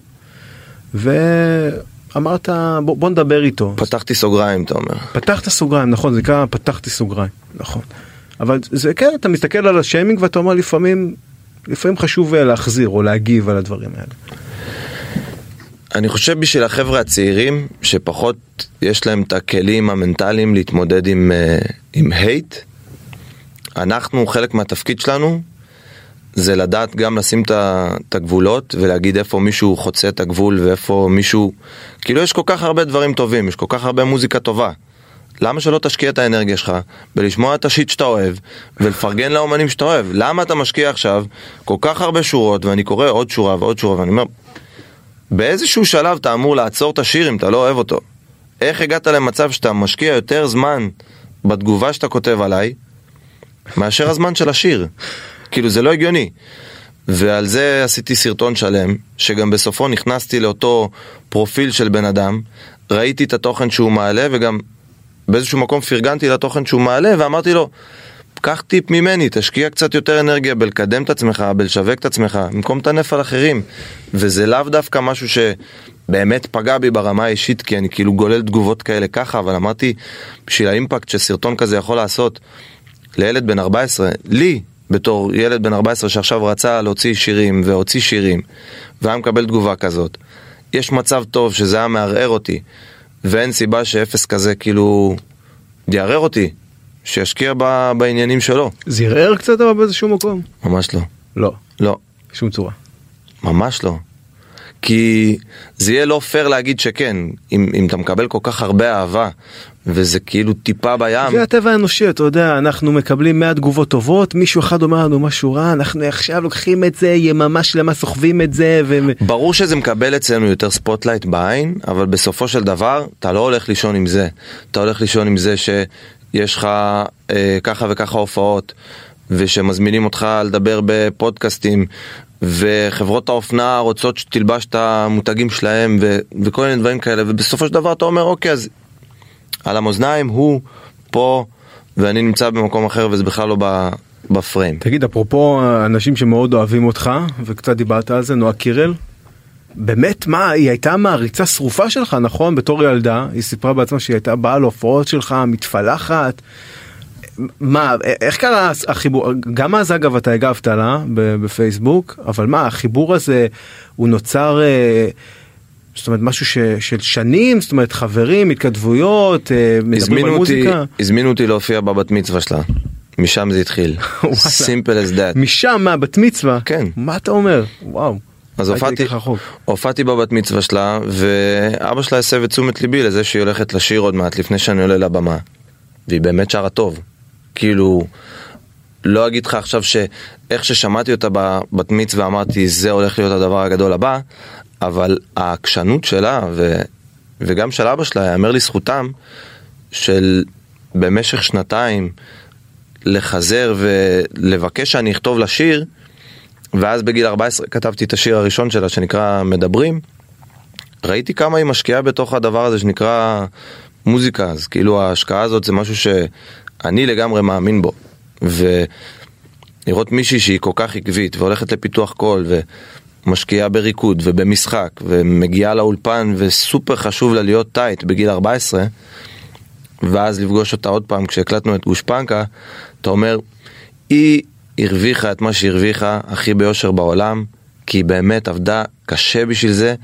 Speaker 3: ואמרת בוא, בוא נדבר איתו
Speaker 4: פתחתי סוגריים, אתה אומר.
Speaker 3: פתחת סוגריים נכון זה נקרא פתחתי סוגריים נכון אבל זה כן אתה מסתכל על השיימינג ואתה אומר לפעמים לפעמים חשוב אה, להחזיר או להגיב על הדברים האלה.
Speaker 4: אני חושב בשביל החבר'ה הצעירים, שפחות יש להם את הכלים המנטליים להתמודד עם, אה, עם הייט, אנחנו, חלק מהתפקיד שלנו, זה לדעת גם לשים את הגבולות ולהגיד איפה מישהו חוצה את הגבול ואיפה מישהו... כאילו יש כל כך הרבה דברים טובים, יש כל כך הרבה מוזיקה טובה. למה שלא תשקיע את האנרגיה שלך בלשמוע את השיט שאתה אוהב ולפרגן לאומנים שאתה אוהב? למה אתה משקיע עכשיו כל כך הרבה שורות ואני קורא עוד שורה ועוד שורה ואני אומר, באיזשהו שלב אתה אמור לעצור את השיר אם אתה לא אוהב אותו. איך הגעת למצב שאתה משקיע יותר זמן בתגובה שאתה כותב עליי מאשר הזמן של השיר? כאילו זה לא הגיוני. ועל זה עשיתי סרטון שלם, שגם בסופו נכנסתי לאותו פרופיל של בן אדם, ראיתי את התוכן שהוא מעלה וגם באיזשהו מקום פרגנתי לתוכן שהוא מעלה ואמרתי לו, קח טיפ ממני, תשקיע קצת יותר אנרגיה בלקדם את עצמך, בלשווק את עצמך, במקום לטנף על אחרים. וזה לאו דווקא משהו שבאמת פגע בי ברמה האישית, כי אני כאילו גולל תגובות כאלה ככה, אבל אמרתי, בשביל האימפקט שסרטון כזה יכול לעשות לילד בן 14, לי, בתור ילד בן 14 שעכשיו רצה להוציא שירים והוציא שירים, והיה מקבל תגובה כזאת, יש מצב טוב שזה היה מערער אותי, ואין סיבה שאפס כזה כאילו יערער אותי, שישקיע ב, בעניינים שלו.
Speaker 3: זה ערער קצת אבל באיזשהו מקום?
Speaker 4: ממש לא.
Speaker 3: לא,
Speaker 4: לא.
Speaker 3: בשום צורה.
Speaker 4: ממש לא. כי זה יהיה לא פייר להגיד שכן, אם, אם אתה מקבל כל כך הרבה אהבה, וזה כאילו טיפה בים,
Speaker 3: זה הטבע האנושי, אתה יודע, אנחנו מקבלים 100 תגובות טובות, מישהו אחד אומר לנו משהו רע, אנחנו עכשיו לוקחים את זה, יממה שלמה סוחבים את זה, ו...
Speaker 4: ברור שזה מקבל אצלנו יותר spotlight בעין, אבל בסופו של דבר אתה לא הולך לישון עם זה. אתה הולך לישון עם זה שיש לך אה, ככה וככה הופעות, ושמזמינים אותך לדבר בפודקאסטים, וחברות האופנה רוצות שתלבש את המותגים שלהם, ו- וכל מיני דברים כאלה, ובסופו של דבר אתה אומר, אוקיי, אז על המאזניים הוא פה, ואני נמצא במקום אחר וזה בכלל לא בפריים.
Speaker 3: תגיד, אפרופו אנשים שמאוד אוהבים אותך, וקצת דיברת על זה, נועה קירל, באמת, מה, היא הייתה מעריצה שרופה שלך, נכון? בתור ילדה, היא סיפרה בעצמה שהיא הייתה באה להופעות שלך, מתפלחת. מה, איך קרה החיבור, גם אז אגב אתה הגבת לה ב- בפייסבוק, אבל מה, החיבור הזה, הוא נוצר, אה, זאת אומרת, משהו ש, של שנים, זאת אומרת, חברים, התכתבויות, אה, מדברים על מוזיקה.
Speaker 4: הזמינו אותי להופיע בבת מצווה שלה. משם זה התחיל. simple as that.
Speaker 3: משם, מה, בת מצווה?
Speaker 4: כן.
Speaker 3: מה אתה אומר? וואו.
Speaker 4: אז הופעתי. הופעתי בבת מצווה שלה, ואבא שלה הסב את תשומת ליבי לזה שהיא הולכת לשיר עוד מעט לפני שאני עולה לבמה. והיא באמת שרה טוב. כאילו, לא אגיד לך עכשיו שאיך ששמעתי אותה בבת מצווה אמרתי זה הולך להיות הדבר הגדול הבא, אבל העקשנות שלה ו... וגם של אבא שלה, יאמר לזכותם, של במשך שנתיים לחזר ולבקש שאני אכתוב לה שיר, ואז בגיל 14 כתבתי את השיר הראשון שלה שנקרא מדברים. ראיתי כמה היא משקיעה בתוך הדבר הזה שנקרא מוזיקה, אז כאילו ההשקעה הזאת זה משהו שאני לגמרי מאמין בו. ולראות מישהי שהיא כל כך עקבית והולכת לפיתוח קול ומשקיעה בריקוד ובמשחק ומגיעה לאולפן וסופר חשוב לה להיות טייט בגיל 14 ואז לפגוש אותה עוד פעם כשהקלטנו את גושפנקה, אתה אומר, היא הרוויחה את מה שהרוויחה הכי ביושר בעולם, כי היא באמת עבדה קשה בשביל זה,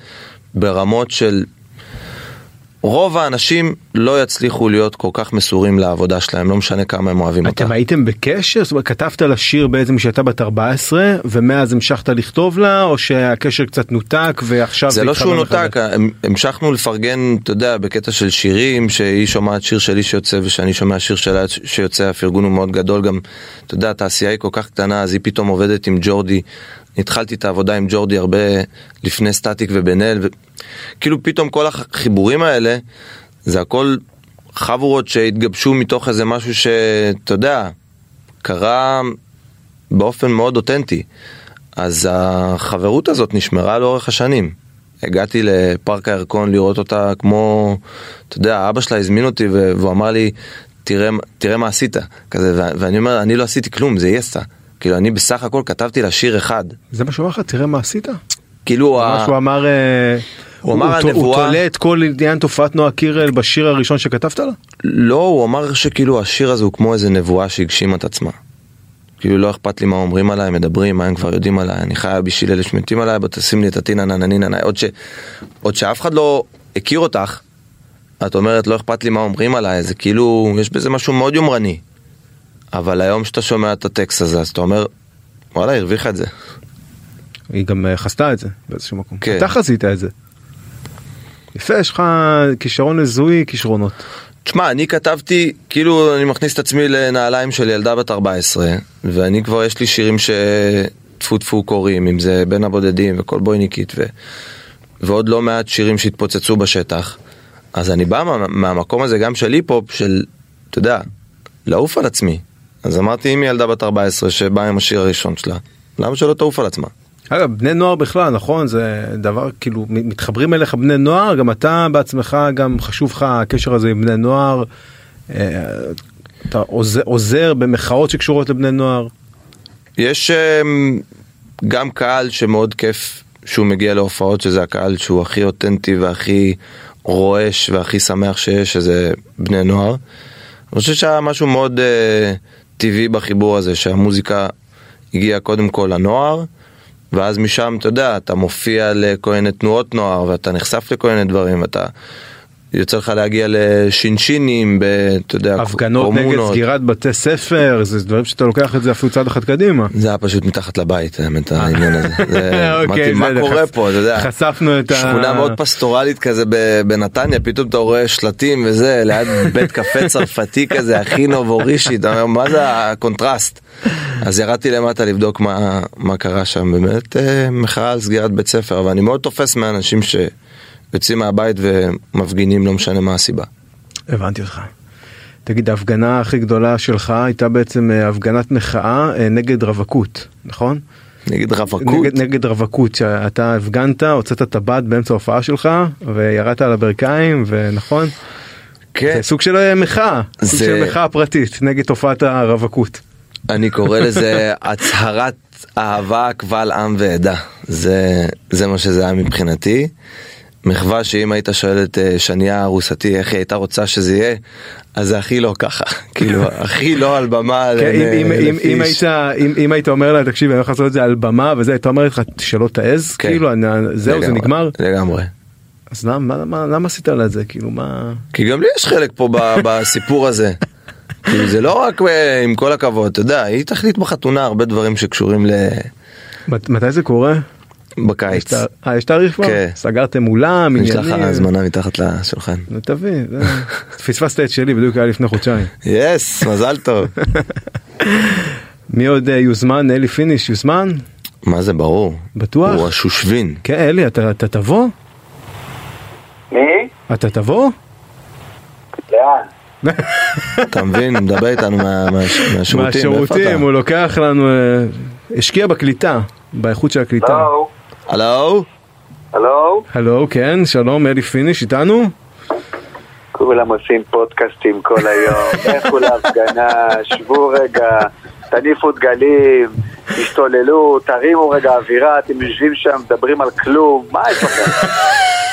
Speaker 4: ברמות של... רוב האנשים לא יצליחו להיות כל כך מסורים לעבודה שלהם, לא משנה כמה הם אוהבים אותה.
Speaker 3: אתם הייתם בקשר? זאת אומרת, כתבת לה שיר בעצם כשהייתה בת 14, ומאז המשכת לכתוב לה, או שהקשר קצת נותק ועכשיו
Speaker 4: זה לא שהוא? נותק, המ- המשכנו לפרגן, אתה יודע, בקטע של שירים, שהיא שומעת שיר שלי שיוצא ושאני שומע שיר שלה שיוצא, הפרגון הוא מאוד גדול, גם, אתה יודע, התעשייה היא כל כך קטנה, אז היא פתאום עובדת עם ג'ורדי. התחלתי את העבודה עם ג'ורדי הרבה לפני סטטיק ובן אל, וכאילו פתאום כל החיבורים האלה, זה הכל חבורות שהתגבשו מתוך איזה משהו שאתה יודע, קרה באופן מאוד אותנטי. אז החברות הזאת נשמרה לאורך השנים. הגעתי לפארק הירקון לראות אותה כמו, אתה יודע, אבא שלה הזמין אותי והוא אמר לי, תראה, תראה מה עשית, כזה, ואני אומר, אני לא עשיתי כלום, זה היא עשתה. כאילו, אני בסך הכל כתבתי לה שיר אחד.
Speaker 3: זה מה שהוא אמר לך? תראה מה עשית?
Speaker 4: כאילו,
Speaker 3: מה שהוא אמר, אה,
Speaker 4: הוא אמר,
Speaker 3: ת- הוא
Speaker 4: הנבואה-
Speaker 3: תולה את כל עניין תופעת נועה קירל בשיר הראשון שכתבת לה?
Speaker 4: לא, הוא אמר שכאילו השיר הזה הוא כמו איזה נבואה שהגשימה את עצמה. כאילו לא אכפת לי מה אומרים עליי, מדברים, מה הם כבר יודעים עליי, אני חי בשביל אלה שמתים עליי, בוא תשים לי את הטינה ננניננה, עוד, ש... עוד שאף אחד לא הכיר אותך, את אומרת לא אכפת לי מה אומרים עליי, זה כאילו, יש בזה משהו מאוד יומרני. אבל היום שאתה שומע את הטקסט הזה, אז אתה אומר, וואלה, הרוויחה את זה.
Speaker 3: היא גם אה, חזתה את זה באיזשהו מקום.
Speaker 4: כן.
Speaker 3: אתה חזית את זה. יפה, יש לך כישרון לזיהוי כישרונות.
Speaker 4: תשמע, אני כתבתי, כאילו אני מכניס את עצמי לנעליים של ילדה בת 14, ואני כבר יש לי שירים שטפו טפו קוראים, אם זה בין הבודדים וכל בויניקית, ו... ועוד לא מעט שירים שהתפוצצו בשטח. אז אני בא מה... מהמקום הזה גם של היפ-הופ, של, אתה יודע, לעוף על עצמי. אז אמרתי, אם היא ילדה בת 14 שבאה עם השיר הראשון שלה, למה שלא תעוף על עצמה?
Speaker 3: אגב, בני נוער בכלל, נכון? זה דבר, כאילו, מתחברים אליך בני נוער, גם אתה בעצמך, גם חשוב לך הקשר הזה עם בני נוער. אה, אתה עוזר, עוזר במחאות שקשורות לבני נוער.
Speaker 4: יש אמ, גם קהל שמאוד כיף שהוא מגיע להופעות, שזה הקהל שהוא הכי אותנטי והכי רועש והכי שמח שיש, שזה בני נוער. אני חושב שהיה משהו מאוד uh, טבעי בחיבור הזה, שהמוזיקה הגיעה קודם כל לנוער, ואז משם, אתה יודע, אתה מופיע לכל מיני תנועות נוער, ואתה נחשף לכל מיני דברים, ואתה... יוצא לך להגיע לשינשינים, ב, אתה יודע,
Speaker 3: הפגנות נגד. סגירת בתי ספר, זה דברים שאתה לוקח את זה אפילו צעד אחד קדימה.
Speaker 4: זה היה פשוט מתחת לבית, האמת, העניין הזה. זה-
Speaker 3: אוקיי,
Speaker 4: מה קורה פה, אתה יודע.
Speaker 3: חשפנו את ה...
Speaker 4: שכונה מאוד פסטורלית כזה בנתניה, פתאום אתה רואה שלטים וזה, ליד בית קפה צרפתי כזה, הכי נובורישי, אתה אומר, מה זה הקונטרסט? אז ירדתי למטה לבדוק מה, מה קרה שם, באמת אה, מחאה על סגירת בית ספר, אבל אני מאוד תופס מאנשים שיוצאים מהבית ומפגינים, לא משנה מה הסיבה.
Speaker 3: הבנתי אותך. תגיד, ההפגנה הכי גדולה שלך הייתה בעצם אה, הפגנת מחאה אה, נגד רווקות, נכון?
Speaker 4: נגיד רווקות,
Speaker 3: נגד, נגד רווקות, שאתה הפגנת, הוצאת טבעת באמצע ההופעה שלך, וירדת על הברכיים, ונכון?
Speaker 4: כן,
Speaker 3: זה סוג של אה, מחאה, סוג
Speaker 4: זה-
Speaker 3: של מחאה פרטית נגד תופעת הרווקות.
Speaker 4: אני קורא לזה הצהרת אהבה קבל עם ועדה. זה, זה מה שזה היה מבחינתי. מחווה שאם היית שואל את אה, שניה ארוסתי איך היא הייתה רוצה שזה יהיה, אז זה הכי לא ככה. כאילו, הכי לא על במה.
Speaker 3: כן, אם- היית אומר לה תקשיב אני הולך לעשות את זה על במה וזה הייתה אומרת לך שלא תעז
Speaker 4: כן.
Speaker 3: כאילו זהו זה נגמר
Speaker 4: לגמרי.
Speaker 3: אז למה עשית לה את זה כאילו מה
Speaker 4: כי גם לי יש חלק פה בסיפור הזה. כאילו זה לא רק אה, עם כל הכבוד, אתה יודע, היא תחליט בחתונה הרבה דברים שקשורים ל...
Speaker 3: מת- מתי זה קורה? יש
Speaker 4: בקיץ.
Speaker 3: תאר- אה, יש תאריך כבר?
Speaker 4: כן.
Speaker 3: סגרתם אולם
Speaker 4: יש לך
Speaker 3: עניינים?
Speaker 4: הזמנה מתחת לשולחן.
Speaker 3: נו, תביא, זה- פספסת את שלי בדיוק היה לפני חודשיים.
Speaker 4: yes, מזל טוב.
Speaker 3: מי עוד אה, יוזמן? אלי פיניש יוזמן?
Speaker 4: מה זה ברור?
Speaker 3: בטוח?
Speaker 4: הוא השושבין.
Speaker 3: כן אלי אתה אתה תבוא?
Speaker 5: מי?
Speaker 3: אתה תבוא?
Speaker 5: לאן?
Speaker 4: אתה מבין? מדבר איתנו מה- מה- מהשירותים.
Speaker 3: מהשירותים? הוא לוקח לנו אה, השקיע בקליטה באיכות של הקליטה.
Speaker 5: הלו?
Speaker 4: הלו?
Speaker 5: הלו?
Speaker 3: הלו כן שלום אלי פיניש איתנו?
Speaker 5: כולם עושים פודקאסטים כל היום, לכו להפגנה, שבו רגע, תניפו דגלים, תשתוללו, תרימו רגע אווירה, אתם יושבים שם, מדברים על כלום, מה יש לכם?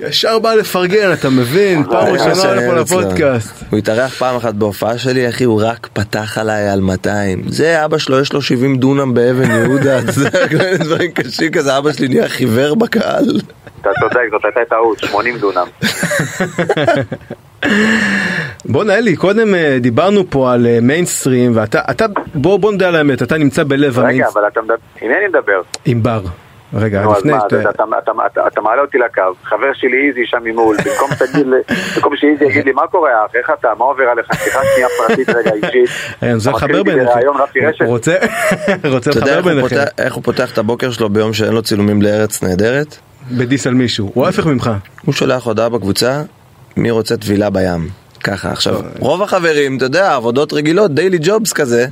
Speaker 3: ישר בא לפרגן אתה מבין פעם
Speaker 4: זה מה
Speaker 3: ראשונה לפה
Speaker 4: אוהב אצלו.
Speaker 3: לפודקאסט.
Speaker 4: הוא התארח פעם אחת בהופעה שלי, אחי, הוא רק פתח עליי על 200. זה אבא שלו, יש לו 70 דונם באבן יהודה, זה כל מיני דברים קשים כזה, אבא שלי נהיה חיוור בקהל.
Speaker 5: אתה צודק, זאת הייתה טעות, 80 דונם.
Speaker 3: בואנה אלי קודם אה, דיברנו פה על אה, מיינסטרים ואתה אתה בוא בוא נדע על האמת אתה נמצא בלב
Speaker 5: רגע,
Speaker 3: המיינסטרים.
Speaker 5: אבל אתה מדבר, עם מי אני מדבר?
Speaker 3: עם בר. רגע
Speaker 5: נו, אז
Speaker 3: לפני
Speaker 5: מה,
Speaker 3: שאתה-
Speaker 5: אתה- אתה- אתה- אתה- אתה מעלה אותי לקו, חבר שלי איזי שם ממול, במקום במקום שאיזי יגיד לי מה קורה אח, איך אתה, מה עובר עליך, שיחה שנייה פרטית רגע אישית,
Speaker 3: אני
Speaker 5: אתה
Speaker 3: לחבר
Speaker 5: איתי
Speaker 3: ביניכם. רוצה רוצה
Speaker 4: אתה יודע
Speaker 3: לחבר ביניכם.
Speaker 4: פותח- איך הוא פותח את הבוקר שלו ביום שאין לו צילומים לארץ נהדרת?
Speaker 3: בדיס על מישהו הוא ההפך ממך.
Speaker 4: הוא שולח הודעה בקבוצה, מי רוצה טבילה בים? ככה, עכשיו, רוב החברים, אתה יודע, עבודות רגילות, דיילי ג'ובס כזה,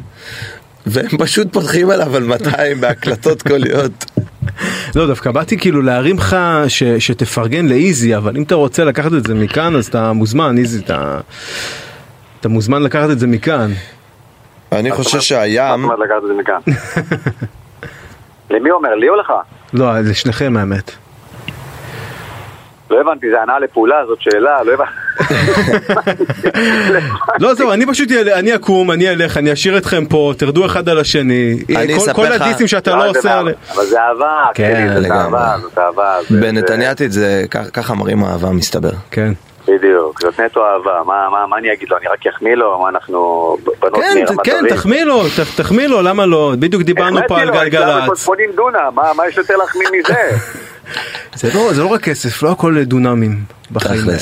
Speaker 4: והם פשוט פותחים עליו על 200 בהקלטות קוליות.
Speaker 3: לא דווקא באתי כאילו להרים לך ש- שתפרגן לאיזי אבל אם אתה רוצה לקחת את זה מכאן אז אתה מוזמן איזי אתה. אתה מוזמן לקחת את זה מכאן.
Speaker 4: אני חושב שהים?
Speaker 5: למי אומר, לי או לך?
Speaker 3: לא לשניכם האמת.
Speaker 5: לא הבנתי, זה הנעה לפעולה, זאת שאלה, לא הבנתי.
Speaker 3: לא זהו אני פשוט אני אקום אני אלך אני אשאיר אתכם פה תרדו אחד על השני
Speaker 4: אני
Speaker 3: כל-
Speaker 4: אספר
Speaker 3: כל
Speaker 4: לך-
Speaker 3: הדיסים שאתה
Speaker 5: לא,
Speaker 3: לא עושה.
Speaker 5: אבל זה אהבה,
Speaker 3: כן,
Speaker 5: כן, זאת
Speaker 4: לגמרי.
Speaker 5: אהבה, זאת אהבה. זה-
Speaker 4: בנתניאתית זה ככה מראים אהבה מסתבר.
Speaker 3: כן.
Speaker 5: בדיוק, זאת נטו אהבה, מה- מה מה אני אגיד לו, אני רק אחמיא לו, מה אנחנו בנות
Speaker 3: כן,
Speaker 5: מרמת
Speaker 3: כן,
Speaker 5: דוד?
Speaker 3: תחמיא לו, ת- תחמיא לו, למה לא? בדיוק דיברנו פה על
Speaker 5: החמאתי לו,
Speaker 3: גלגלצ.
Speaker 5: בקודפונים דונם, מה מה יש יותר להחמיא מזה?
Speaker 3: זה לא זה לא רק כסף, לא הכל דונמים בחיים. האלה.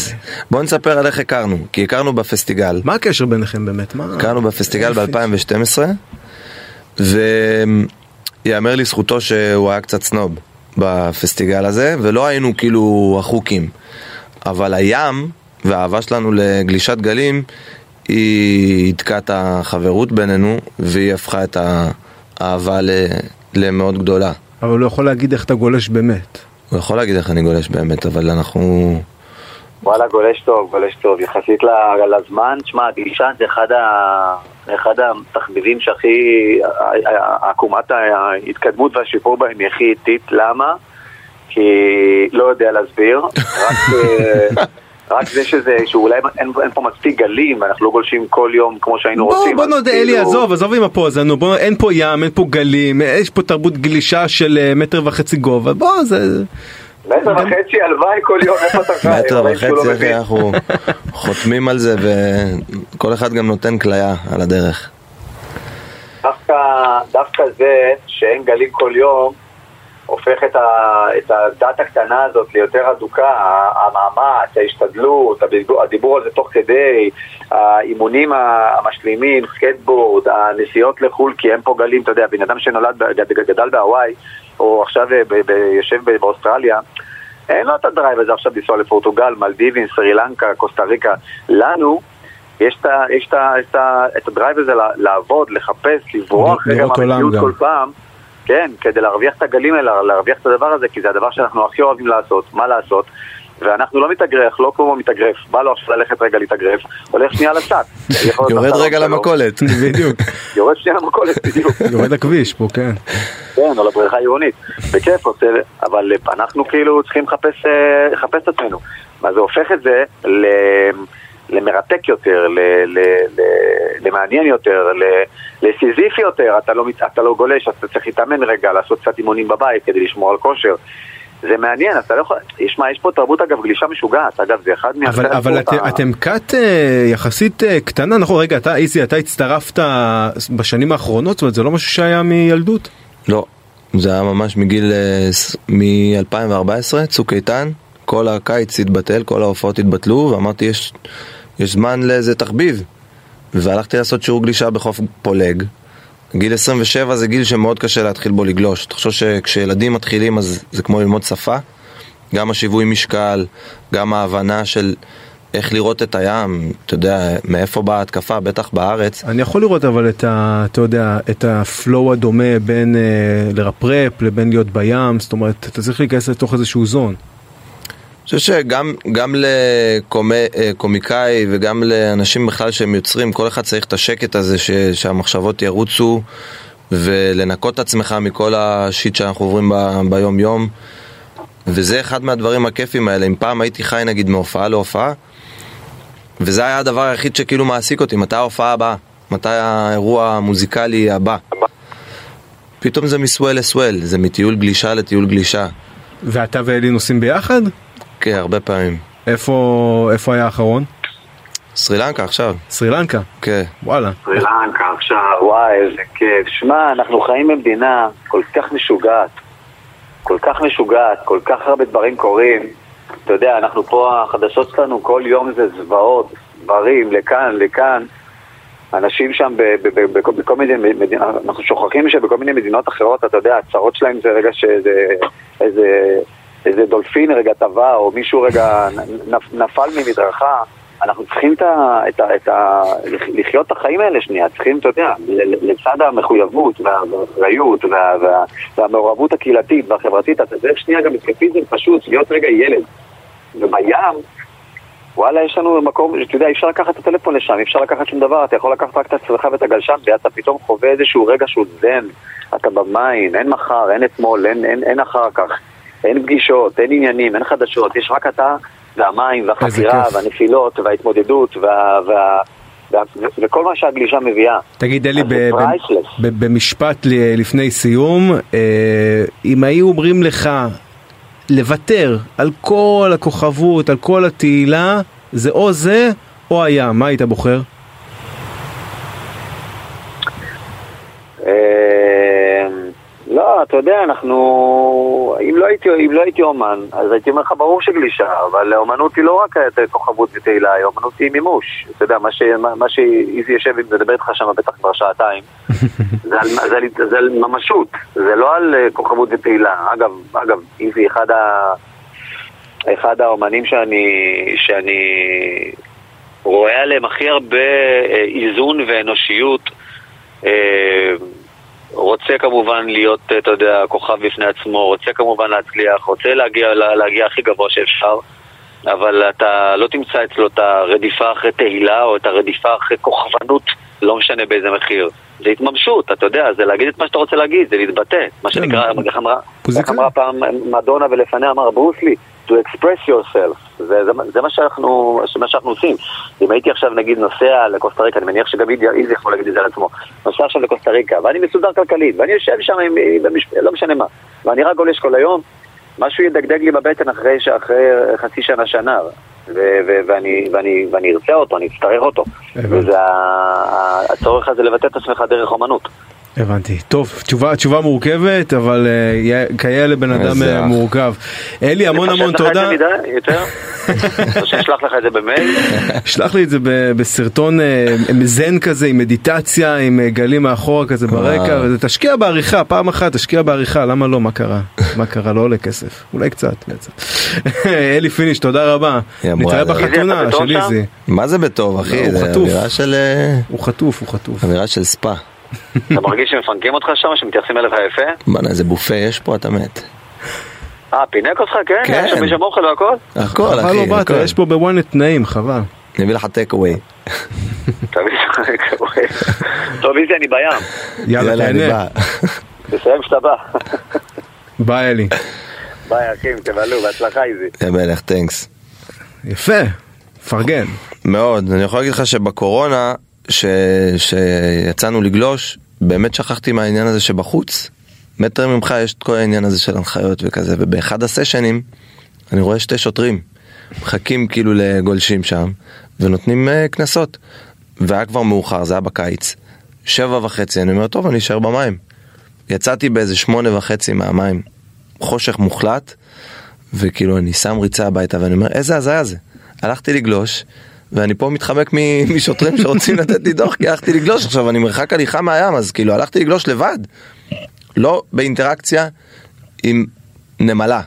Speaker 4: בוא נספר על איך הכרנו, כי הכרנו בפסטיגל.
Speaker 3: מה הקשר ביניכם באמת? מה?
Speaker 4: הכרנו בפסטיגל
Speaker 3: יופי.
Speaker 4: ב-2012, ויאמר לזכותו שהוא היה קצת סנוב בפסטיגל הזה, ולא היינו כאילו החוקים. אבל הים והאהבה שלנו לגלישת גלים, היא הידקה את החברות בינינו, והיא הפכה את האהבה ל- למאוד גדולה.
Speaker 3: אבל הוא לא יכול להגיד איך אתה גולש באמת.
Speaker 4: הוא יכול להגיד איך אני גולש באמת, אבל אנחנו...
Speaker 5: וואלה, גולש טוב, גולש טוב. יחסית לזמן, תשמע, גלישה זה אחד, ה... אחד התחביבים שהכי... עקומת ההתקדמות והשיפור בהם היא הכי איטית. למה? כי לא יודע להסביר. רק, אה, רק זה שזה, שאולי אין, אין פה מספיק גלים, ואנחנו לא גולשים כל יום כמו שהיינו
Speaker 3: בוא,
Speaker 5: רוצים.
Speaker 3: בוא נודה,
Speaker 5: כאילו-
Speaker 3: אלי, עזוב, עזוב עם הפוזה, נו, בוא, אין פה ים, אין פה גלים, יש פה תרבות גלישה של אה, מטר וחצי גובה, בוא, זה...
Speaker 5: מטר וחצי, הלוואי כל יום, איפה אתה חי?
Speaker 4: מטר
Speaker 5: לא
Speaker 4: וחצי. אחי, אנחנו חותמים על זה, וכל אחד גם נותן כליה על הדרך.
Speaker 5: דווקא זה שאין גלים כל יום, הופך את, ה, את הדת הקטנה הזאת ליותר אדוקה, המאמץ, ההשתדלות, הדיבור, הדיבור על זה תוך כדי, האימונים המשלימים, סקטבורד, הנסיעות לחו"ל, כי אין פה גלים, אתה יודע, בן אדם שנולד, גד- גדל בהוואי, או עכשיו ב, ב, יושב באוסטרליה, אין לו את ה drive הזה עכשיו לנסוע לפורטוגל, מלדיבים, סרי לנקה, קוסטה ריקה. לנו, יש את, יש את, את, את ה drive הזה לעבוד, לחפש, לברוח רגע
Speaker 3: לראות עולם
Speaker 5: מהמציאות
Speaker 3: גם.
Speaker 5: כל פעם. כן, כדי להרוויח את הגלים האלה, להרוויח את הדבר הזה, כי זה הדבר שאנחנו הכי אוהבים לעשות, מה לעשות? ואנחנו לא מתאגרף, לא כמו מתאגרף, בא לו עכשיו ללכת רגע להתאגרף, הולך שנייה לשק. להיות
Speaker 4: יורד רגע
Speaker 5: שלו,
Speaker 4: למכולת.
Speaker 3: בדיוק,
Speaker 5: יורד שנייה למכולת, בדיוק.
Speaker 3: יורד לכביש פה, כן.
Speaker 5: כן, או לבריכה עירונית. בכיף עושה, אבל אנחנו כאילו צריכים לחפש, אה, לחפש את עצמנו. אז זה הופך את זה ל... למרתק יותר, ל, ל, ל, למעניין יותר, ל, לסיזיפי יותר, אתה לא, אתה לא גולש, אתה צריך להתאמן רגע, לעשות קצת אימונים בבית כדי לשמור על כושר. זה מעניין, אתה לא יכול... יש, מה, יש פה תרבות אגב גלישה משוגעת, אגב זה אחד
Speaker 3: אבל,
Speaker 5: מעשרת
Speaker 3: אבל
Speaker 5: הספורט
Speaker 3: את,
Speaker 5: ה-
Speaker 3: אתם כת אה, יחסית אה, קטנה, נכון? רגע, אתה, איזי, אתה הצטרפת בשנים האחרונות? זאת אומרת, זה לא משהו שהיה מילדות?
Speaker 4: לא, זה היה ממש מגיל, מ-2014, צוק איתן, כל הקיץ התבטל, כל ההופעות התבטלו, ואמרתי יש, יש זמן לאיזה תחביב. והלכתי לעשות שיעור גלישה בחוף פולג. גיל 27 זה גיל שמאוד קשה להתחיל בו לגלוש. תחשוב שכשילדים מתחילים אז זה כמו ללמוד שפה. גם השיווי משקל, גם ההבנה של איך לראות את הים, אתה יודע, מאיפה באה ההתקפה, בטח בארץ.
Speaker 3: אני יכול לראות אבל את ה... אתה יודע, את הפלואו הדומה בין אה, לרפרפ לבין להיות בים, זאת אומרת, אתה צריך להיכנס לתוך איזשהו זון.
Speaker 4: חושב שגם גם לקומיקאי וגם לאנשים בכלל שהם יוצרים, כל אחד צריך את השקט הזה ש, שהמחשבות ירוצו ולנקות את עצמך מכל השיט שאנחנו עוברים ב, ביום יום וזה אחד מהדברים הכיפים האלה, אם פעם הייתי חי נגיד מהופעה להופעה וזה היה הדבר היחיד שכאילו מעסיק אותי, מתי ההופעה הבאה? מתי האירוע המוזיקלי הבא? פתאום זה מסוול לסוול, זה מטיול גלישה לטיול גלישה.
Speaker 3: ואתה ואלי נוסעים ביחד?
Speaker 4: כן, הרבה פעמים.
Speaker 3: איפה, איפה היה האחרון?
Speaker 4: סרי לנקה עכשיו,
Speaker 3: סרי לנקה.
Speaker 4: כן.
Speaker 3: וואלה.
Speaker 5: סרי לנקה עכשיו, וואי, איזה כיף. שמע, אנחנו חיים במדינה כל כך משוגעת. כל כך משוגעת, כל כך הרבה דברים קורים. אתה יודע, אנחנו פה, החדשות שלנו, כל יום זה זוועות, דברים, לכאן, לכאן. אנשים שם ב- ב- ב- בכל- מיני מדינות, אנחנו שוכחים שבכל מיני מדינות אחרות, אתה יודע, הצרות שלהם זה רגע שאיזה איזה, איזה דולפין רגע טבע, או מישהו רגע נפ- נפל ממדרכה. אנחנו צריכים את ה, את ה, את ה, לחיות את החיים האלה שנייה, צריכים, אתה יודע, לצד המחויבות וה- והאחריות וה, וה, והמעורבות הקהילתית והחברתית, אתה צריך שנייה גם אסקפיזם פשוט, להיות רגע ילד. ובים, וואלה, יש לנו מקום, אתה יודע, אי אפשר לקחת את הטלפון לשם, אי אפשר לקחת שום דבר, אתה יכול לקחת רק את עצמך ואת הגלשן, ואתה פתאום חווה איזשהו רגע שהוא זן, אתה במים, אין מחר, אין אתמול, אין, אין, אין אחר כך, אין פגישות, אין עניינים, אין חדשות, יש רק אתה והמים, והחקירה. והנפילות, וההתמודדות, וה, וה, וכל מה שהגלישה מביאה.
Speaker 3: תגיד אלי, במשפט לפני סיום, אה, אם היו אומרים לך לוותר על כל הכוכבות, על כל התהילה, זה או זה או הים, מה היית בוחר?
Speaker 5: אה, לא, אתה יודע, אנחנו... אם לא, הייתי, אם לא הייתי אומן, אז הייתי אומר לך, ברור שגלישה, אבל אומנות היא לא רק אה, כוכבות ותהילה, היא אומנות היא מימוש. אתה יודע, מה, ש, מה, מה שאיזי יושב ומדבר איתך שם בטח כבר שעתיים, זה, על, זה, על, זה על ממשות, זה לא על אה, כוכבות ותהילה. אגב, אגב, איזי אחד, ה, אחד האומנים שאני, שאני רואה עליהם הכי הרבה אה, איזון ואנושיות. אה, רוצה כמובן להיות, אה, אתה יודע, כוכב בפני עצמו, רוצה כמובן להצליח, רוצה להגיע, לה- להגיע הכי גבוה שאפשר, אבל אתה לא תמצא אצלו את הרדיפה אחרי תהילה או את הרדיפה אחרי כוכבנות, לא משנה באיזה מחיר. זה התממשות, אתה יודע, זה להגיד את מה שאתה רוצה להגיד, זה להתבטא. מה שנקרא, איך אמרה. איך אמרה פעם מדונה ולפניה אמר ברוסלי, to express yourself. זה, זה, זה מה, שאנחנו, מה שאנחנו עושים. אם הייתי עכשיו נגיד נוסע לקוסטה ריקה, אני מניח שגם איזי יכול להגיד את זה על עצמו, נוסע עכשיו לקוסטה ריקה, ואני מסודר כלכלית, ואני יושב שם עם, במשפ... לא משנה מה, ואני רק גולש כל היום, משהו ידגדג לי בבטן אחרי, אחרי חצי שנה, שנה, ו- ו- ואני, ואני, ואני ארצה אותו, אני אצטרך אותו. וזה הצורך הזה לבטא את עצמך דרך אומנות.
Speaker 3: הבנתי. טוב, תשובה, תשובה מורכבת, אבל יא- כיאה לבן אדם
Speaker 4: איזה
Speaker 3: אה. מורכב. אלי, המון המון
Speaker 5: לפשט לך את
Speaker 3: תודה.
Speaker 5: זה מדי, יותר? או שאשלח לך את זה במייל?
Speaker 3: שלח לי את זה ב- בסרטון אה, זן כזה, עם מדיטציה, עם גלים מאחורה כזה ברקע. וזה תשקיע בעריכה, פעם אחת תשקיע בעריכה, למה לא? מה קרה? מה קרה? לא עולה כסף. אולי קצת, בעצם. אלי פיניש, תודה רבה. נתראה בחתונה של? איזי.
Speaker 4: מה זה בטוב אחי?
Speaker 3: הוא
Speaker 4: זה
Speaker 3: חטוף. הוא חטוף, הוא חטוף.
Speaker 4: אווירה של ספא.
Speaker 5: אתה מרגיש שמפנקים אותך שם, שמתייחסים אליך יפה?
Speaker 4: בואנה איזה בופה יש פה אתה מת.
Speaker 5: אה, פינק אותך? כן?
Speaker 4: כן.
Speaker 5: יש שם אוכל והכל?
Speaker 4: הכל אחי.
Speaker 3: לא באת,
Speaker 4: הכל.
Speaker 3: יש פה בואנה תנאים, חבל.
Speaker 4: אני אביא לך טייק אווי.
Speaker 5: תביא טוב, איזי, אני בים.
Speaker 3: יאללה,
Speaker 4: איזי
Speaker 3: תהנה.
Speaker 4: בא.
Speaker 5: תסיים כשאתה בא.
Speaker 3: ביי אלי.
Speaker 5: ביי, אחים, תבלו, בהצלחה, איזי.
Speaker 4: יא מלך thanks.
Speaker 3: יפה, פרגן.
Speaker 4: מאוד, אני יכול להגיד לך שבקורונה, ש... שיצאנו לגלוש, באמת שכחתי מהעניין הזה שבחוץ, מטר ממך יש את כל העניין הזה של הנחיות וכזה, ובאחד הסשנים, אני רואה שתי שוטרים, מחכים כאילו לגולשים שם, ונותנים אה, קנסות. והיה כבר מאוחר, זה היה בקיץ. שבע וחצי, אני אומר, טוב, אני אשאר במים. יצאתי באיזה שמונה וחצי מהמים, חושך מוחלט, וכאילו אני שם ריצה הביתה ואני אומר, איזה הזיה זה. הלכתי לגלוש, ואני פה מתחמק משוטרים שרוצים לתת לי דוח, כי הלכתי לגלוש עכשיו, אני מרחק הליכה מהים, אז כאילו הלכתי לגלוש לבד. לא באינטראקציה עם נמלה.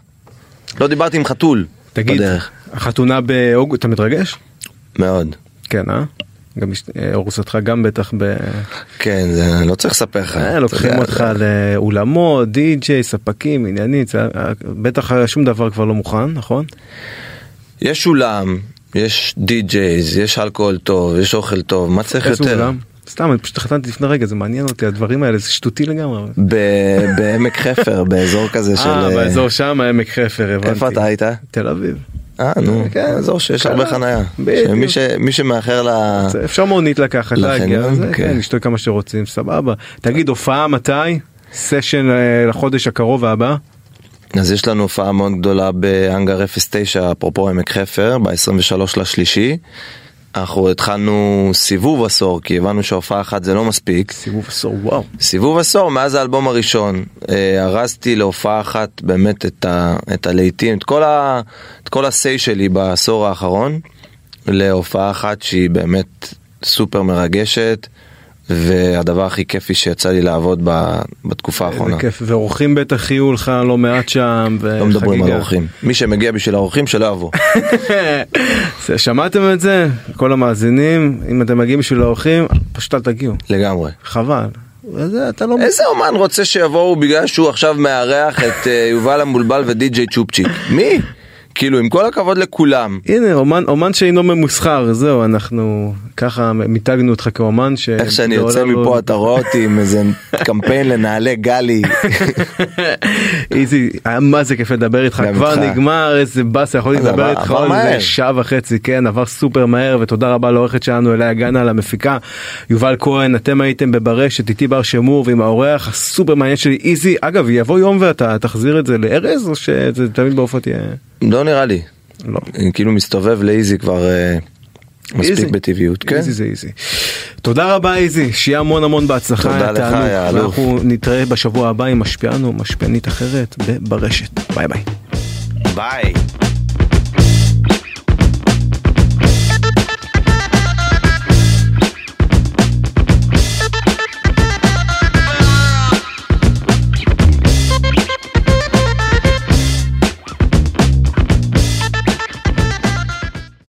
Speaker 4: לא דיברתי עם חתול
Speaker 3: תגיד,
Speaker 4: בדרך.
Speaker 3: החתונה באוגוסט, אתה מתרגש?
Speaker 4: מאוד.
Speaker 3: כן, אה? גם אה, ארוסתך גם בטח ב...
Speaker 4: כן, זה לא צריך לספר לך.
Speaker 3: אה, לוקחים אותך לאולמות, די-ג'יי, ספקים, עניינים, אה, בטח שום דבר כבר לא מוכן, נכון?
Speaker 4: יש אולם, יש די-ג'ייז, יש אלכוהול טוב, יש אוכל טוב, מה צריך יותר?
Speaker 3: אולם? סתם, אני פשוט החלטתי לפני רגע, זה מעניין אותי, הדברים האלה, זה שטותי לגמרי.
Speaker 4: בעמק חפר, באזור כזה של...
Speaker 3: אה, באזור שם, עמק חפר, הבנתי.
Speaker 4: איפה אתה היית?
Speaker 3: תל אביב.
Speaker 4: אה, נו,
Speaker 3: כן.
Speaker 4: אזור שיש. הרבה חנייה.
Speaker 3: בדיוק.
Speaker 4: שמי שמאחר ל...
Speaker 3: אפשר מונית לקחת, להגיע,
Speaker 4: כן.
Speaker 3: כן, לשתות כמה שרוצים, סבבה. תגיד, הופעה מתי? סשן אה, לחודש הקרוב הבא?
Speaker 4: אז יש לנו הופעה מאוד גדולה באנגר 09, אפרופו עמק חפר, ב-23 לשלישי. אנחנו התחלנו סיבוב עשור, כי הבנו שהופעה אחת זה לא מספיק.
Speaker 3: סיבוב עשור, וואו.
Speaker 4: סיבוב עשור מאז האלבום הראשון, אה, ארזתי להופעה אחת באמת את, ה, את הלהיטים, את כל, ה, את כל ה-say שלי בעשור האחרון, להופעה אחת שהיא באמת סופר מרגשת, והדבר הכי כיפי שיצא לי לעבוד ב, בתקופה
Speaker 3: איזה
Speaker 4: האחרונה.
Speaker 3: כיף, ואורחים בטח יהיו לך לא מעט שם,
Speaker 4: לא מדברים על
Speaker 3: וחגיגה.
Speaker 4: אורחים. מי שמגיע בשביל האורחים שלא יבוא.
Speaker 3: שמעתם את זה? כל המאזינים, אם אתם מגיעים בשביל האורחים, פשוט אל תגיעו,
Speaker 4: לגמרי.
Speaker 3: חבל. וזה, אתה לא...
Speaker 4: איזה אומן רוצה שיבואו בגלל שהוא עכשיו מארח את אה, יובל המבולבל ודי.ג'יי צ'ופצ'יק? מי? כאילו עם כל הכבוד לכולם.
Speaker 3: הנה אומן אומן שאינו ממוסחר זהו אנחנו ככה מיתגנו אותך כאומן ש...
Speaker 4: איך שאני יוצא
Speaker 3: לא-
Speaker 4: מפה אתה רואה אותי עם איזה קמפיין לנעלי גלי.
Speaker 3: איזי היה מה זה כיף לדבר איתך כבר. נגמר איזה באסה יכול לדבר איתך עוד שעה וחצי כן עבר סופר מהר ותודה רבה לעורכת שלנו אליה גנה על המפיקה יובל כהן אתם הייתם בברשת איתי בר שמור ועם האורח הסופר מעניין שלי איזי אגב יבוא יום ואתה תחזיר את זה לארז או שזה תמיד בהופעות יהיה
Speaker 4: לא נראה לי.
Speaker 3: לא.
Speaker 4: אני כאילו מסתובב לאיזי כבר אה,
Speaker 3: איזי.
Speaker 4: מספיק בטבעיות. כן.
Speaker 3: איזי זה איזי. תודה רבה איזי, שיהיה המון המון בהצלחה.
Speaker 4: תודה לך. יא אלוף.
Speaker 3: ואנחנו נתראה בשבוע הבא עם משפיען או משפיענית אחרת, ברשת. ביי ביי.
Speaker 4: ביי.